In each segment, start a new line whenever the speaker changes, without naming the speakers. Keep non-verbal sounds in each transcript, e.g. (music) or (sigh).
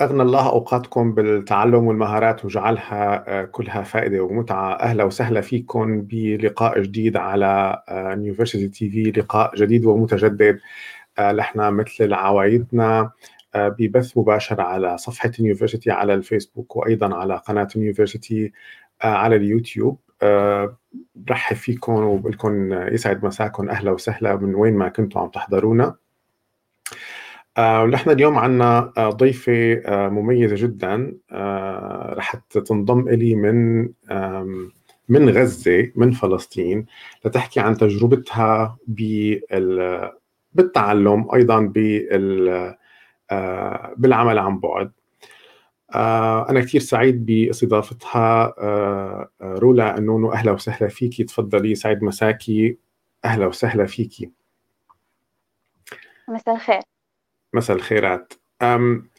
أغنى الله أوقاتكم بالتعلم والمهارات وجعلها آه، كلها فائدة ومتعة. أهلا وسهلا فيكم بلقاء جديد على University TV لقاء جديد ومتجدد. نحن مثل عوايدنا ببث مباشر على صفحة ال University على الفيسبوك وأيضا على قناة ال University على اليوتيوب. برحب فيكم وبقول يسعد مساكم. أهلا وسهلا. من وين ما كنتوا عم تحضرونا. ونحن اليوم عندنا ضيفة مميزة جدا رح تنضم إلي من من غزة من فلسطين لتحكي عن تجربتها بالتعلم أيضا بالعمل عن بعد. أنا كثير سعيد بإستضافتها. رولا النونو أهلا وسهلا فيكي. تفضلي سعيد مساكي أهلا وسهلا فيكي.
مساء الخير.
مساء الخيرات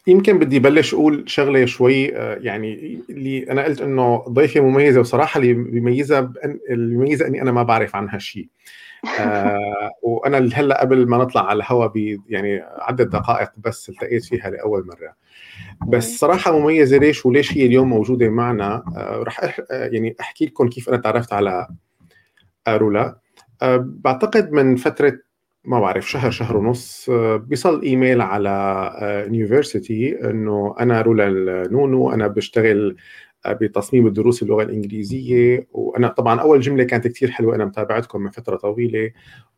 يمكن بدي بلش أقول شغلة شوي آه، يعني اللي أنا قلت إنه ضيفة مميزة وصراحة اللي بيميزها اللي بيميزها إني أنا ما بعرف عنها شيء آه (laughs) وأنا هلأ قبل ما نطلع على الهواء يعني عدة دقائق بس التقيت فيها لأول مرة. بس صراحة مميزة ليش وليش هي اليوم موجودة معنا؟ آه رح أح آه، يعني أحكي لكم كيف أنا تعرفت على رولا آه بعتقد من فترة ما بعرف شهر شهر ونص بيصل إيميل على University إنه أنا رولا النونو أنا بشتغل بتصميم الدروس اللغة الإنجليزية وأنا طبعا أول جملة كانت كثير حلوة أنا متابعتكم من فترة طويلة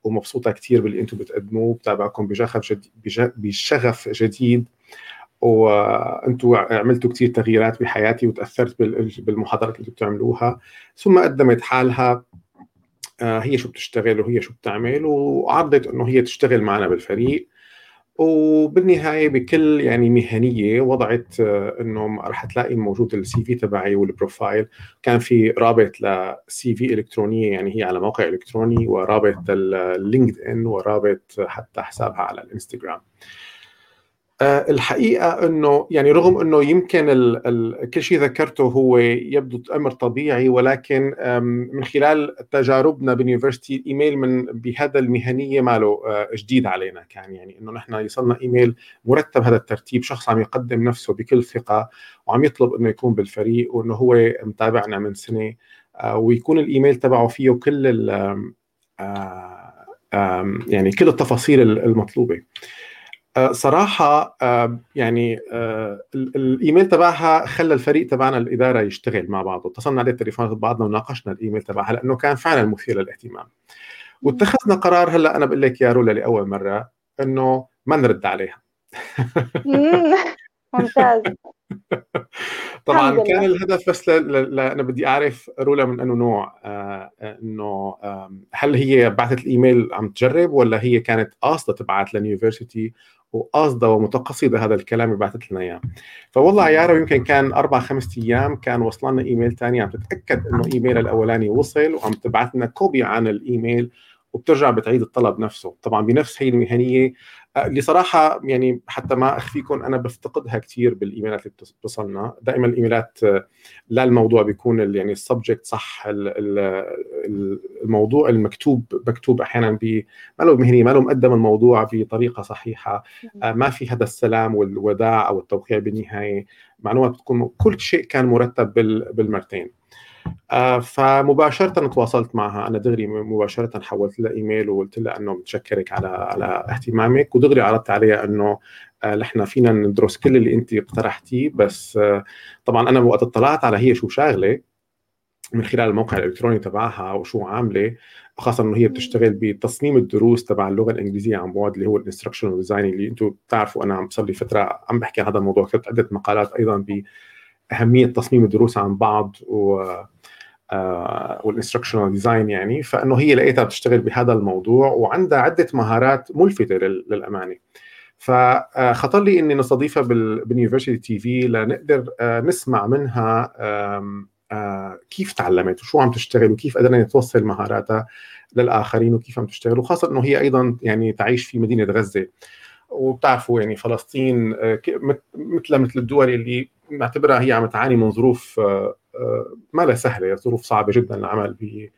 ومبسوطة كثير باللي أنتم بتقدموه بتابعكم بشغف جديد بشغف جديد وأنتم عملتوا كثير تغييرات بحياتي وتأثرت بالمحاضرات اللي بتعملوها ثم قدمت حالها. آه، هي شو بتشتغل وهي شو بتعمل وعرضت إنه هي تشتغل معنا بالفريق. وبالنهاية بكل يعني مهنية وضعت آه، إنه رح تلاقي موجود ال CV تبعي وال profile كان في رابط ل CV إلكترونية يعني هي على موقع إلكتروني ورابط ال LinkedIn ورابط حتى حسابها على الإنستغرام. آه، الحقيقة إنه يعني رغم إنه يمكن ال ال كل شيء ذكرته هو يبدو أمر طبيعي ولكن من خلال تجاربنا باليونيفرستي الإيميل من بهذا المهنية ماله آه، جديد علينا كان. يعني إنه نحن يصلنا إيميل مرتب هذا الترتيب شخص عم يقدم نفسه بكل ثقة وعم يطلب إنه يكون بالفريق وإنه هو متابعنا من سنة آه، ويكون الإيميل تبعه فيه كل يعني كل التفاصيل المطلوبة. آه، صراحة آه، يعني آه، الإيميل تبعها خلى الفريق تبعنا الإدارة يشتغل مع بعض واتصلنا عليه تليفونات بعضنا وناقشنا الإيميل تبعها لأنه كان فعلا مثير للاهتمام. واتخذنا قرار هلأ أنا بقول لك يا رولا لأول مرة إنه ما نرد عليها. (laughs)
ممتاز.
طبعا كان الهدف بس ل... ل... أنا بدي أعرف رولا من أنه نوع آه إنه آه هل هي بعثت الإيميل عم تجرب ولا هي كانت قاصدة تبعت لليونيفرسيتي وقاصده ومتقصده هذا الكلام بعثت لنا إياه. فوالله يارو يمكن كان أربع خمس أيام كان وصل لنا إيميل ثاني عم تتأكد إنه إيميل الأولاني وصل وعم تبعث لنا copy عن الإيميل وبترجع بتعيد الطلب نفسه. طبعا بنفس هي المهنية اللي صراحة يعني حتى ما أخفيكم أنا بفتقدها كثير بالإيميلات اللي بتصلنا. دائما الإيميلات آه، لا الموضوع بيكون يعني ال subject صح الموضوع المكتوب مكتوب أحيانا ما له مهنية ما له مقدم الموضوع بطريقة صحيحة آه، ما في هذا السلام والوداع أو التوقيع بالنهاية. معلومات بتكون كل شيء كان مرتب بالمرتين. آه، فمباشرة تواصلت معها. أنا دغري مباشرة حولت لها إيميل وقلت لها إنه متشكرك على على اهتمامك. ودغري عرضت عليها إنه آه، نحن فينا ندرس كل اللي أنت اقترحتيه بس آه، طبعا أنا وقت اطلعت على هي شو شاغلة من خلال الموقع الإلكتروني تبعها وشو عاملة خاصة إنه هي بتشتغل بتصميم الدروس تبع اللغة الإنجليزية عن بعد اللي هو ال instructional design اللي أنتم بتعرفوا أنا صار لي فترة عم بحكي عن هذا الموضوع. كتبت عدة مقالات أيضا باهميه تصميم الدروس عن بعض و وال instructional design يعني فإنه هي لقيتها بتشتغل بهذا الموضوع وعندها عدة مهارات ملفتة للأمانة. فخطر لي إني نستضيفها بال University TV لنقدر آه، نسمع منها آه، كيف تعلمت وشو عم تشتغل وكيف قدرنا توصل مهاراتها للآخرين وكيف عم تشتغل وخاصة إنه هي أيضا يعني تعيش في مدينة غزة. وبتعرفوا يعني فلسطين آه، مثل مثل الدول اللي نعتبرها هي عم تعاني من ظروف ما لا سهلة ظروف صعبة جدا العمل ب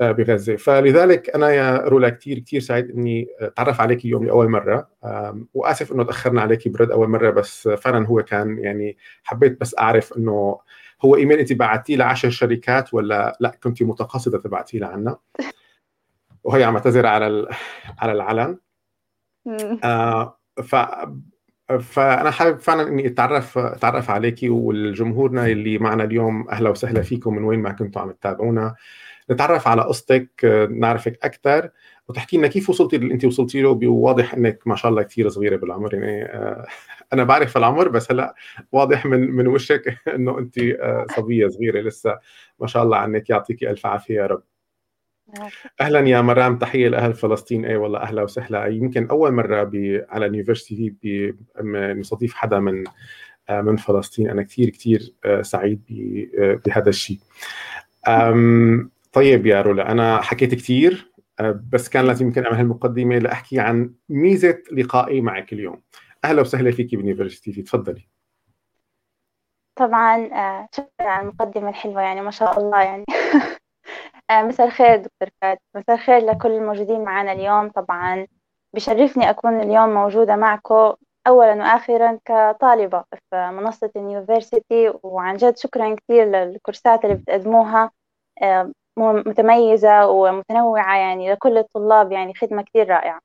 بغزة. فلذلك أنا يا رولا كثير كثير سعيد إني أتعرف عليك اليوم لأول مرة وآسف إنه تأخرنا عليك برد أول مرة بس فعلا هو كان يعني حبيت بس أعرف إنه هو إيميل انت بعتيه لعشر شركات ولا لا كنت متقصده تبعتيه لعنا؟ وهي عم تعتذر على على العلن. آه ف فأنا حابب فعلا إني أتعرف أتعرف عليكي والجمهورنا اللي معنا اليوم أهلا وسهلا فيكم من وين ما كنتوا عم تتابعونا. نتعرف على قصتك نعرفك أكثر وتحكي لنا كيف وصلتي اللي انت وصلتي له وواضح إنك ما شاء الله كثير صغيرة بالعمر. يعني آه، أنا بعرف العمر بس هلأ واضح من من وشك (laughs) إنه انت آه، صبية صغيرة لسه ما شاء الله عنك. يعطيكي ألف عافية يا رب. أهلا يا مرام تحية لأهل فلسطين. اي والله أهلا وسهلا. يمكن أول مرة. على اليونيفرستي نستضيف حدا من آه، من فلسطين. أنا كثير كثير سعيد بهذا الشيء. طيب يا رولا أنا حكيت كثير آه، بس كان لازم يمكن أعمل هالمقدمه لأحكي عن ميزة لقائي معك اليوم. أهلا وسهلا فيك ب University TV تفضلي.
طبعا آه، شكرا على المقدمة الحلوة يعني ما شاء الله يعني. آه، (laughs) مساء الخير دكتور فات مساء الخير لكل الموجودين معنا اليوم. طبعا بشرفني أكون اليوم موجودة معكم أولا وآخرا كطالبة في منصة ال University وعن جد شكرا كثير للكورسات اللي بتقدموها. متميزة ومتنوعة يعني لكل الطلاب يعني خدمة كثير رائعة.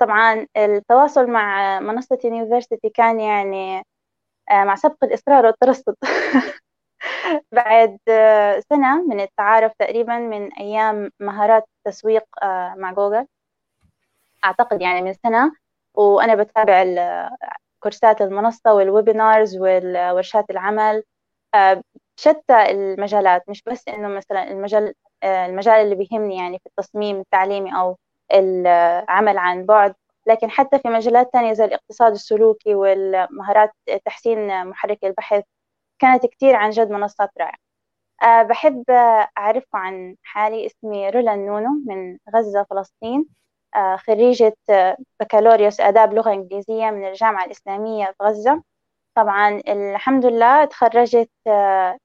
طبعا التواصل مع منصة University كان يعني آه، مع سبق الإصرار والترصد. (laughs) بعد آه، سنة من التعارف تقريبا من أيام مهارات تسويق آه، مع جوجل. أعتقد يعني من سنة وأنا بتابع كورسات المنصة وال webinars والورشات العمل. شتى المجالات مش بس إنه مثلا المجال آه، المجال اللي بيهمني يعني في التصميم التعليمي أو العمل عن بعد لكن حتى في مجالات تانية زي الاقتصاد السلوكي والمهارات تحسين محرك البحث كانت كتير عن جد منصات رائعة. أه بحب أعرفكم عن حالي. اسمي رولا نونو من غزة فلسطين. أه خريجة بكالوريوس آداب لغة إنجليزية من الجامعة الإسلامية في غزة. طبعا الحمد لله تخرجت آه،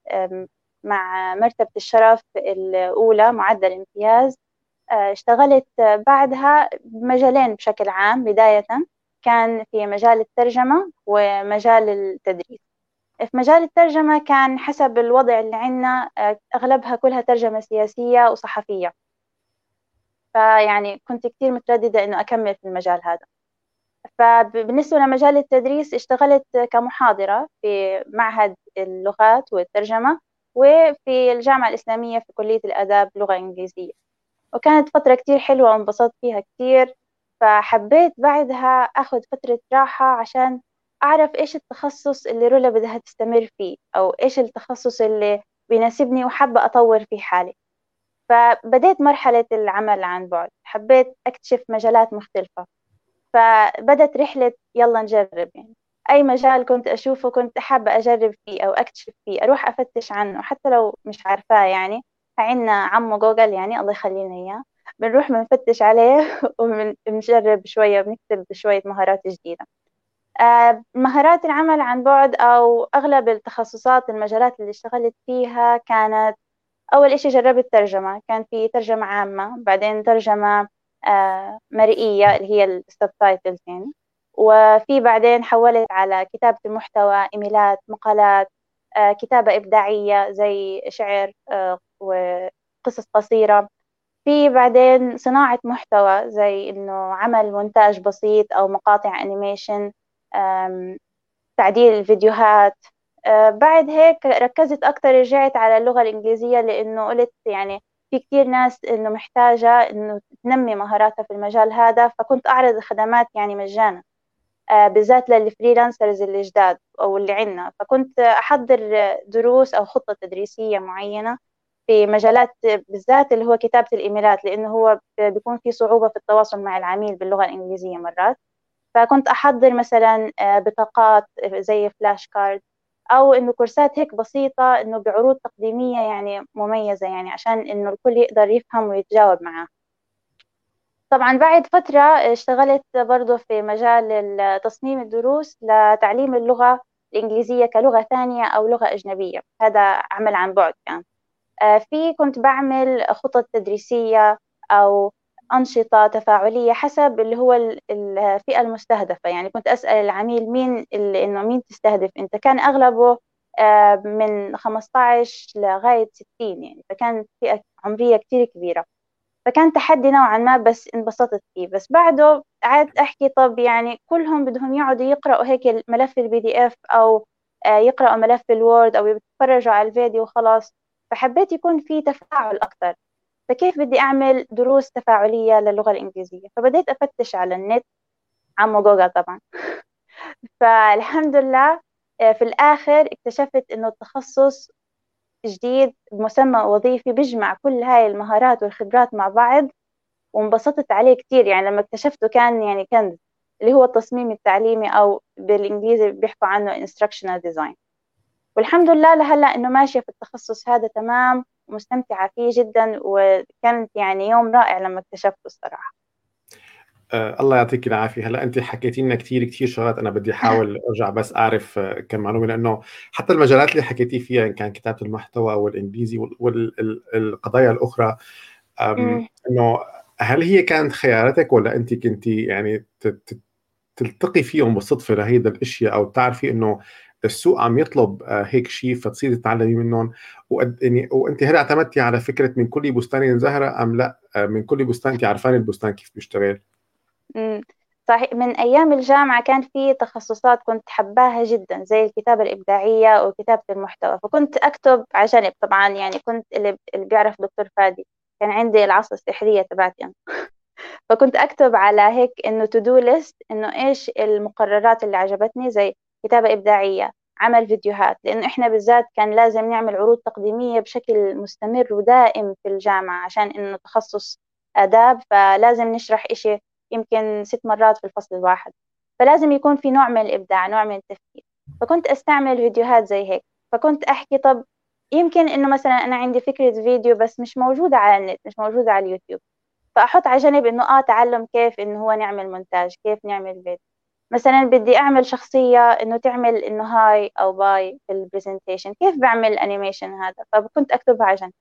مع مرتبة الشرف الأولى معدل امتياز. آه، اشتغلت بعدها بمجالين بشكل عام. بداية كان في مجال الترجمة ومجال التدريس. في مجال الترجمة كان حسب الوضع اللي عندنا آه، أغلبها كلها ترجمة سياسية وصحفية. فيعني كنت كثير مترددة إنه أكمل في المجال هذا. فبالنسبة لمجال التدريس اشتغلت كمحاضرة في معهد اللغات والترجمة وفي الجامعة الإسلامية في كلية الآداب لغة إنجليزية. وكانت فترة كتير حلوة وانبسطت فيها كتير. فحبيت بعدها أخذ فترة راحة عشان أعرف إيش التخصص اللي رولا بدها تستمر فيه أو إيش التخصص اللي بيناسبني وحابة أطور فيه حالي. فبديت مرحلة العمل عن بعد حبيت أكتشف مجالات مختلفة. فبدت رحلة يلا نجرب يعني. أي مجال كنت أشوفه كنت حابة أجرب فيه أو أكتشف فيه أروح أفتش عنه. حتى لو مش عارفاه يعني عنا عمو جوجل يعني الله يخلينا إياه. بنروح بنفتش عليه (laughs) وبنجرب شوية بنكتب شوية مهارات جديدة. مهارات العمل عن بعد أو أغلب التخصصات المجالات اللي اشتغلت فيها كانت أول إشي جربت ترجمة كان في ترجمة عامة بعدين ترجمة آه، مرئية اللي هي ال subtitles يعني. وفي بعدين حولت على كتابة المحتوى إيميلات مقالات آه، كتابة إبداعية زي شعر آه، وقصص قصيرة. في بعدين صناعة محتوى زي إنه عمل مونتاج بسيط أو مقاطع animation تعديل الفيديوهات. بعد هيك ركزت أكتر رجعت على اللغة الإنجليزية لأنه قلت يعني في كثير ناس إنه محتاجة إنه تنمي مهاراتها في المجال هذا فكنت أعرض الخدمات يعني مجانا آه، بالذات لل freelancers الجداد أو اللي عندنا. فكنت أحضر دروس أو خطة تدريسية معينة في مجالات بالذات اللي هو كتابة الإيميلات لأنه هو بيكون في صعوبة في التواصل مع العميل باللغة الإنجليزية مرات. فكنت أحضر مثلا آه، بطاقات زي flash card أو إنه كورسات هيك بسيطة إنه بعروض تقديمية يعني مميزة يعني عشان إنه الكل يقدر يفهم ويتجاوب معاه طبعا بعد فترة اشتغلت برضو في مجال تصميم الدروس لتعليم اللغة الإنجليزية كلغة ثانية أو لغة أجنبية. هذا عمل عن بعد كان. في كنت بعمل خطط تدريسية أو أنشطة تفاعلية حسب اللي هو الفئة المستهدفة. يعني كنت أسأل العميل مين إنه مين تستهدف. أنت كان أغلبه من 15 لغاية 60 يعني. فكانت فئة عمرية كتير كبيرة. فكان تحدي نوعا ما بس انبسطت فيه. بس بعده قعدت أحكي طب يعني كلهم بدهم يقعدوا يقرأوا هيك ملف ال PDF أو آه، يقرأوا ملف ال Word أو يتفرجوا على الفيديو وخلاص. فحبيت يكون في تفاعل أكثر فكيف بدي أعمل دروس تفاعلية للغة الإنجليزية؟ فبديت أفتش على النت عمو جوجل طبعا. (laughs) فالحمد لله آه، في الآخر اكتشفت إنه التخصص جديد بمسمى وظيفي بيجمع كل هاي المهارات والخبرات مع بعض وانبسطت عليه كتير. يعني لما اكتشفته كان يعني كنز اللي هو التصميم التعليمي أو بالإنجليزي بيحكوا عنه instructional design. والحمد لله لهلأ إنه ماشية في التخصص هذا تمام. ومستمتعة فيه جدا وكانت يعني يوم رائع لما اكتشفته الصراحة.
آه الله يعطيك العافية. هلا أنت حكيتي لنا كثير كثير شغلات أنا بدي أحاول (laughs) أرجع بس أعرف آه، كم معلومة لأنه حتى المجالات اللي حكيتي فيها إن كان كتابة المحتوى والإنجليزي والقضايا الأخرى إنه هل هي كانت خياراتك ولا أنت كنتي يعني تلتقي فيهم بالصدفة لهيدا الأشياء أو تعرفي إنه السوق عم يطلب آه، هيك شيء فتصيري تتعلمي منهم. يعني وانت هل اعتمدتي على فكرة من كل بستان زهرة أم لا؟ آه، من كل بستان انت عارفان البستان كيف بيشتغل؟
صحيح. من أيام الجامعة كان في تخصصات كنت حباها جدا زي الكتابة الإبداعية وكتابة المحتوى. فكنت أكتب على جنب طبعا يعني كنت اللي بيعرف دكتور فادي. كان عندي العصا السحرية تبعتي أنا. (laughs) فكنت أكتب على هيك إنه to-do list إنه إيش المقررات اللي عجبتني زي كتابة إبداعية عمل فيديوهات لأنه إحنا بالذات كان لازم نعمل عروض تقديمية بشكل مستمر ودائم في الجامعة عشان إنه تخصص آداب فلازم نشرح إشي يمكن ست مرات في الفصل الواحد. فلازم يكون في نوع من الإبداع نوع من التفكير. فكنت أستعمل فيديوهات زي هيك. فكنت أحكي طب يمكن إنه مثلا أنا عندي فكرة فيديو بس مش موجودة على النت مش موجودة على اليوتيوب. فأحط على جنب إنه آه تعلم كيف إنه هو نعمل مونتاج كيف نعمل فيديو. مثلا بدي أعمل شخصية إنه تعمل إنه hi أو bye في ال presentation كيف بعمل ال animation هذا؟ فكنت أكتبها على جنب.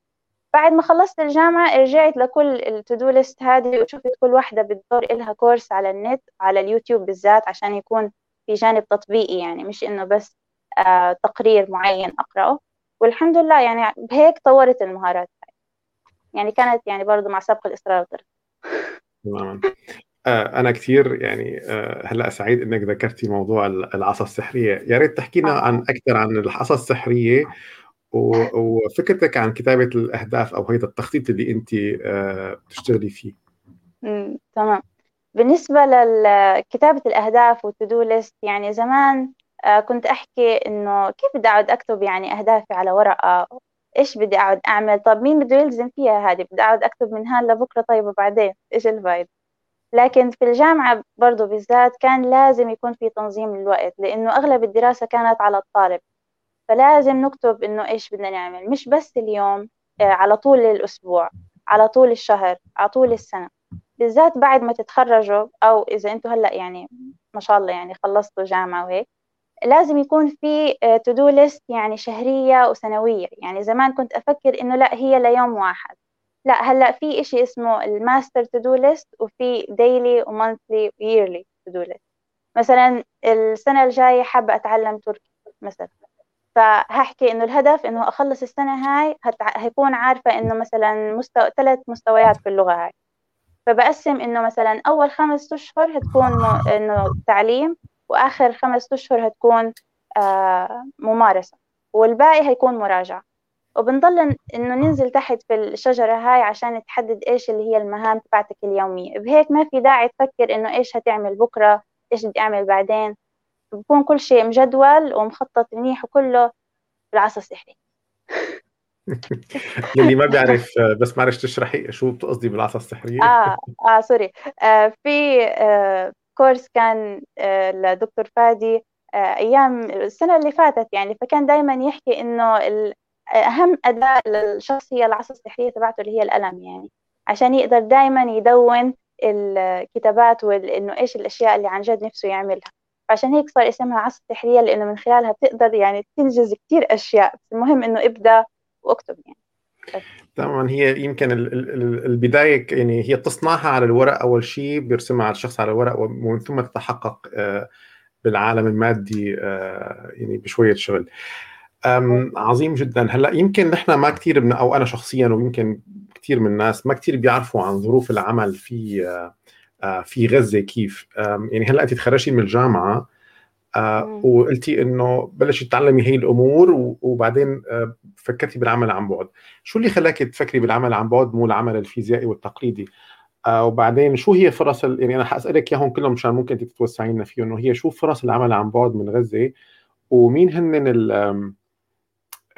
بعد ما خلصت الجامعة رجعت لكل ال to-do list هذه وشفت كل واحدة بتدور إلها course على النت على اليوتيوب بالذات عشان يكون في جانب تطبيقي يعني مش إنه بس آه تقرير معين أقرأه. والحمد لله يعني بهيك طورت المهارات يعني كانت يعني برضو مع سبق الإصرار
تماما آه، أنا كثير يعني آه، هلأ سعيد إنك ذكرتي موضوع العصا السحرية، يا ريت تحكي لنا عن أكثر عن العصا السحرية وفكرتك عن كتابة الأهداف أو هيدا التخطيط اللي أنت آه، بتشتغلي فيه.
امم تمام. بالنسبة لكتابة الأهداف والتودو ليست يعني زمان كنت أحكي إنه كيف بدي أقعد أكتب يعني أهدافي على ورقة؟ إيش بدي أقعد أعمل؟ طب مين بده يلزم فيها هذه؟ بدي أقعد أكتب من هان لبكرة طيب وبعدين؟ إيش الفايدة؟ لكن في الجامعة برضو بالذات كان لازم يكون في تنظيم للوقت لأنه أغلب الدراسة كانت على الطالب. فلازم نكتب إنه إيش بدنا نعمل مش بس اليوم آه، على طول الأسبوع على طول الشهر على طول السنة. بالذات بعد ما تتخرجوا أو إذا أنتوا هلأ يعني ما شاء الله يعني خلصتوا جامعة وهيك لازم يكون في to-do list يعني شهرية وسنوية. يعني زمان كنت أفكر إنه لأ هي ليوم واحد. لا هلا في إشي اسمه ال master to-do list وفي daily و monthly و yearly to-do list مثلا السنة الجاية حابة أتعلم تركي مثلا. فهحكي إنه الهدف إنه أخلص السنة هاي هيكون عارفة إنه مثلا مستوى ثلاث مستويات في اللغة هاي. فبقسم إنه مثلا أول خمس أشهر هتكون إنه تعليم وآخر خمس أشهر هتكون آه ممارسة. والباقي هيكون مراجعة. وبنضل إنه ننزل تحت في الشجرة هاي عشان تحدد إيش اللي هي المهام تبعتك اليومية. بهيك ما في داعي تفكر إنه إيش هتعمل بكرة إيش بدي أعمل بعدين. بكون كل شيء مجدول ومخطط منيح وكله بالعصا السحري
للي (laughs) ما بيعرف بس معلش تشرحي شو بتقصدي بالعصا السحرية.
آه آه سوري. آه في آه كورس كان آه لدكتور فادي آه أيام السنة اللي فاتت يعني. فكان دائما يحكي إنه أهم أداة للشخص هي العصا السحرية تبعته اللي هي القلم يعني عشان يقدر دائما يدون الكتابات وإنه إيش الأشياء اللي عن جد نفسه يعملها. عشان هيك صار اسمها عصا السحرية لأنه من خلالها بتقدر يعني تنجز كتير أشياء. بس المهم إنه ابدأ واكتب يعني.
طبعا هي يمكن البداية يعني هي تصنعها على الورق أول شيء بيرسمها على الشخص على الورق ومن ثم تتحقق آه، بالعالم المادي آه، يعني بشوية شغل. عظيم جدا. هلأ يمكن نحن ما كثير من أو أنا شخصيا ويمكن كثير من الناس ما كثير بيعرفوا عن ظروف العمل في آه، في غزة كيف. يعني هلأ انت تخرجتي من الجامعة آه وقلتي إنه بلشت تتعلمي هي الأمور وبعدين آه فكرتي بالعمل عن بعد. شو اللي خلاك تفكري بالعمل عن بعد؟ مو العمل الفيزيائي والتقليدي. وبعدين شو هي فرص يعني أنا حأسألك إياهم كلهم مشان ممكن أنت تتوسعي لنا فيهم إنه هي شو فرص العمل عن بعد من غزة؟ ومين هن ال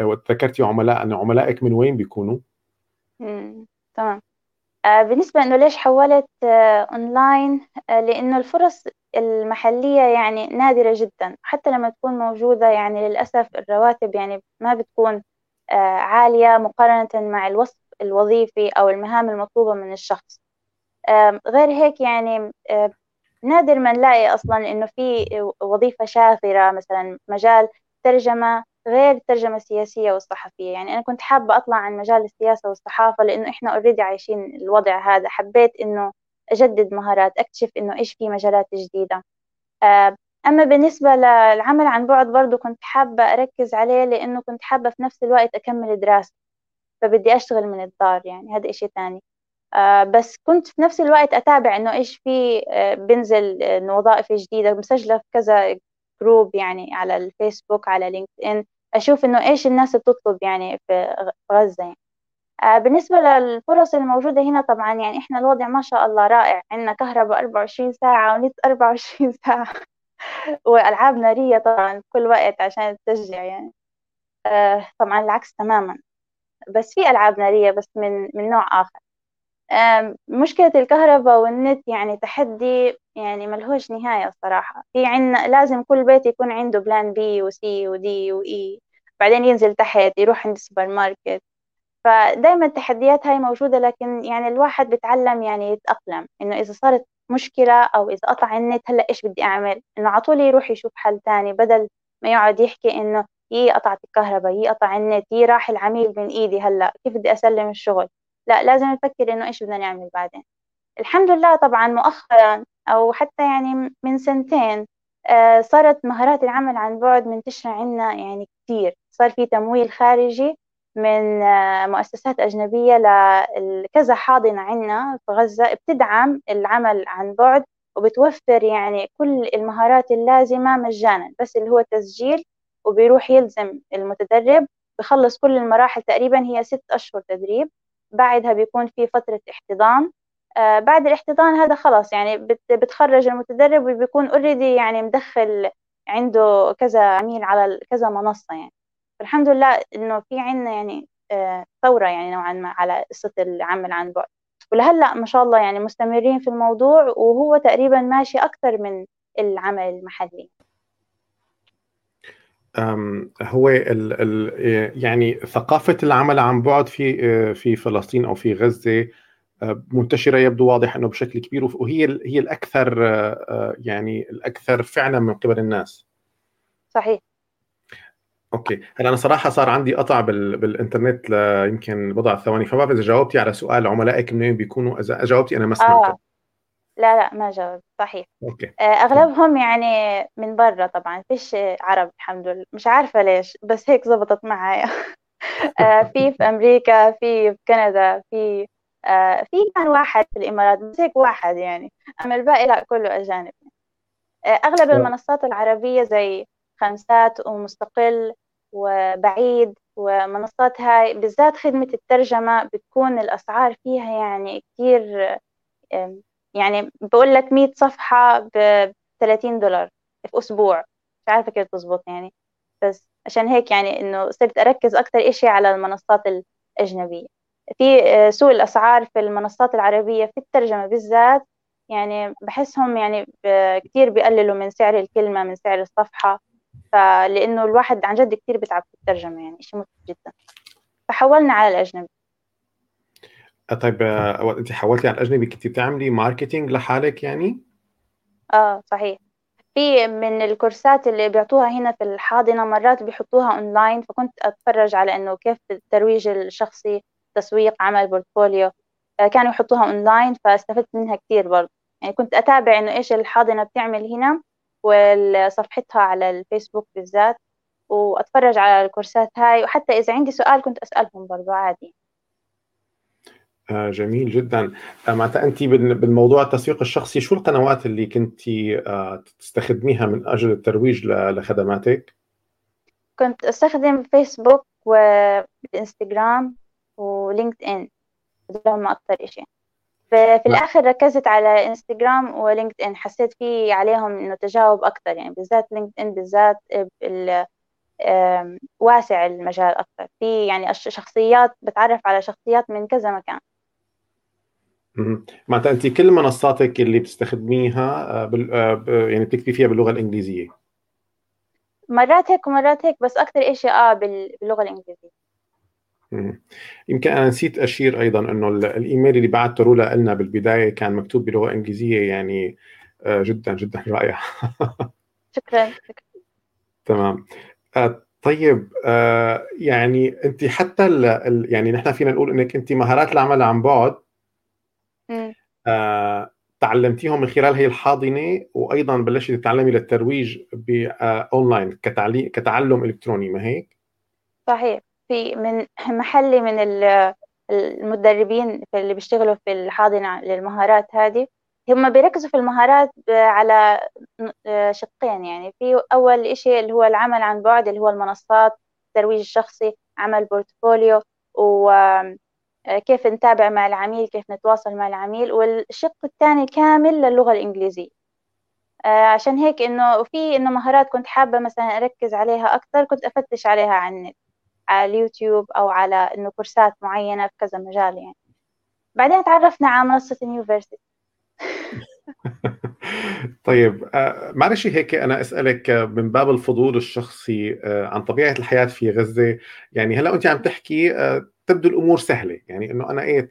آه، ذكرتي عملاء أن عملائك من وين بيكونوا؟
تمام. آه، بالنسبة إنه ليش حولت أونلاين آه، لأنه الفرص المحلية يعني نادرة جدا. حتى لما تكون موجودة يعني للأسف الرواتب يعني ما بتكون عالية مقارنة مع الوصف الوظيفي أو المهام المطلوبة من الشخص. غير هيك يعني نادر ما نلاقي أصلا إنه في وظيفة شاغرة مثلا مجال ترجمة غير الترجمة السياسية والصحفية. يعني أنا كنت حابة أطلع عن مجال السياسة والصحافة لأنه إحنا أوريدي عايشين الوضع هذا. حبيت إنه أجدد مهارات أكتشف إنه إيش في مجالات جديدة. آه، أما بالنسبة للعمل عن بعد برضو كنت حابة أركز عليه لأنه كنت حابة في نفس الوقت أكمل دراسة فبدي أشتغل من الدار. يعني هذا إشي تاني. آه، بس كنت في نفس الوقت أتابع إنه إيش في آه، بنزل وظائف جديدة مسجلة في كذا group يعني على الفيسبوك على لينكد إن أشوف إنه إيش الناس بتطلب يعني في غزة يعني. آه، بالنسبة للفرص الموجودة هنا طبعا يعني إحنا الوضع ما شاء الله رائع. عندنا كهرباء 24 ساعة ونت 24 (laughs) ساعة (laughs) وألعاب نارية طبعا كل وقت عشان تشجع يعني. آه، طبعا العكس تماما. بس في ألعاب نارية بس من من نوع آخر. مشكلة الكهرباء والنت يعني تحدي يعني ملهوش نهاية الصراحة. في عنا لازم كل بيت يكون عنده plan B و C و D و E بعدين ينزل تحت يروح عند السوبر ماركت فدايما التحديات هاي موجودة لكن يعني الواحد بيتعلم يعني يتأقلم. إنه إذا صارت مشكلة أو إذا قطع النت هلأ إيش بدي أعمل؟ إنه على طول يروح يشوف حل تاني بدل ما يقعد يحكي إنه يي قطعت الكهرباء يي قطع النت يي راح العميل من إيدي هلأ كيف بدي أسلم الشغل؟ لأ لازم نفكر إنه إيش بدنا نعمل بعدين. الحمد لله طبعا مؤخرا أو حتى يعني من سنتين آه، صارت مهارات العمل عن بعد منتشرة عندنا يعني كثير صار في تمويل خارجي من آه، مؤسسات أجنبية لكذا حاضنة عندنا في غزة بتدعم العمل عن بعد وبتوفر يعني كل المهارات اللازمة مجانا بس اللي هو تسجيل وبيروح يلزم المتدرب بخلص كل المراحل تقريبا هي ست أشهر تدريب بعدها بيكون في فترة احتضان. آه بعد الاحتضان هذا خلاص يعني بتخرج المتدرب وبيكون اوريدي يعني مدخل عنده كذا عميل على كذا منصة يعني. الحمد لله إنه في عنا يعني آه ثورة يعني نوعا ما على قصة العمل عن بعد. ولهلأ ما شاء الله يعني مستمرين في الموضوع وهو تقريبا ماشي أكثر من العمل المحلي.
هو ال ال يعني ثقافة العمل عن بعد في آه، في فلسطين أو في غزة آه، منتشرة يبدو واضح أنه بشكل كبير وهي هي الأكثر يعني الأكثر فعلا من قبل الناس.
صحيح.
أوكي. هلا أنا صراحة صار عندي قطع بال... بالإنترنت يمكن بضع ثواني. فما بعرف إذا جاوبتي على سؤال عملائك منين بيكونوا. إذا جاوبتي أنا ما سمعته. آه.
لا لا ما جاوب صحيح. أوكي. آه، أغلبهم يعني من برا طبعا. فيش عرب الحمد لله. مش عارفة ليش بس هيك زبطت معايا. (laughs) آه، في في أمريكا في في كندا في آه، في كان واحد في الإمارات بس هيك واحد يعني. أما الباقي لا كله أجانب. أغلب المنصات العربية زي خمسات ومستقل وبعيد ومنصات هاي بالذات خدمة الترجمة بتكون الأسعار فيها يعني كتير يعني بقول لك 100 صفحة ب 30 دولار في أسبوع. مش عارفة كيف تزبط يعني. بس عشان هيك يعني إنه صرت أركز أكتر إشي على المنصات الأجنبية. في آه، سوء الأسعار في المنصات العربية في الترجمة بالذات يعني بحسهم يعني كتير بيقللوا من سعر الكلمة من سعر الصفحة. فلأنه الواحد عن جد كتير بيتعب في الترجمة يعني إشي متعب جدا. فحولنا على الأجنبي.
آه، طيب آه، أنت حولتي على الأجنبي كنت بتعملي marketing لحالك يعني؟
آه صحيح. في من الكورسات اللي بيعطوها هنا في الحاضنة مرات بيحطوها اونلاين فكنت أتفرج على إنه كيف الترويج الشخصي تسويق عمل portfolio آه، كانوا يحطوها اونلاين فاستفدت منها كثير برضه. يعني كنت أتابع إنه إيش الحاضنة بتعمل هنا وصفحتها على الفيسبوك بالذات وأتفرج على الكورسات هاي. وحتى إذا عندي سؤال كنت أسألهم برضه عادي.
آه جميل جدا. آه معناتها أنت بالموضوع التسويق الشخصي شو القنوات اللي كنت آه تستخدميها من أجل الترويج لخدماتك؟
كنت أستخدم فيسبوك والانستغرام ولينكد ان هم أكثر شيء في الآخر ركزت على إنستغرام ولينكد ان حسيت في عليهم إنه تجاوب أكثر يعني بالذات لينكد ان بالذات واسع المجال أكثر في يعني شخصيات بتعرف على شخصيات من كذا مكان.
معناتها أنت كل منصاتك اللي بتستخدميها آه، آه، يعني بتكتبي فيها باللغة الإنجليزية؟
مرات هيك ومرات هيك بس أكثر شيء آه باللغة الإنجليزية.
يمكن أنا نسيت أشير أيضا إنه الإيميل اللي بعثته رولا لنا بالبداية كان مكتوب بلغة إنجليزية يعني آه، جدا جدا (laughs) رائع
شكرا شكرا.
تمام. طيب يعني أنت حتى يعني نحن فينا نقول إنك أنت مهارات العمل عن بعد. آه، تعلمتيهم من خلال هي الحاضنة وأيضا بلشتي تتعلمي للترويج باونلاين آه، كتعليم كتعلم إلكتروني ما هيك؟
صحيح. في من محلي من المدربين اللي بيشتغلوا في الحاضنة للمهارات هذه هم بيركزوا في المهارات على آه، شقين يعني. في أول شيء اللي هو العمل عن بعد اللي هو المنصات الترويج الشخصي عمل portfolio و آه، نتابع مع العميل كيف نتواصل مع العميل. والشق الثاني كامل للغة الإنجليزية. آه، عشان هيك إنه في إنه مهارات كنت حابة مثلا أركز عليها أكثر كنت أفتش عليها على النت. على اليوتيوب أو على إنه كورسات معينة في كذا مجال يعني. بعدين تعرفنا على منصة نيوفرسيتي (laughs)
طيب آه، معلش هيك أنا أسألك من باب الفضول الشخصي عن طبيعة الحياة في غزة. يعني هلأ أنت عم تحكي تبدو الأمور سهلة. يعني إنه أنا إيه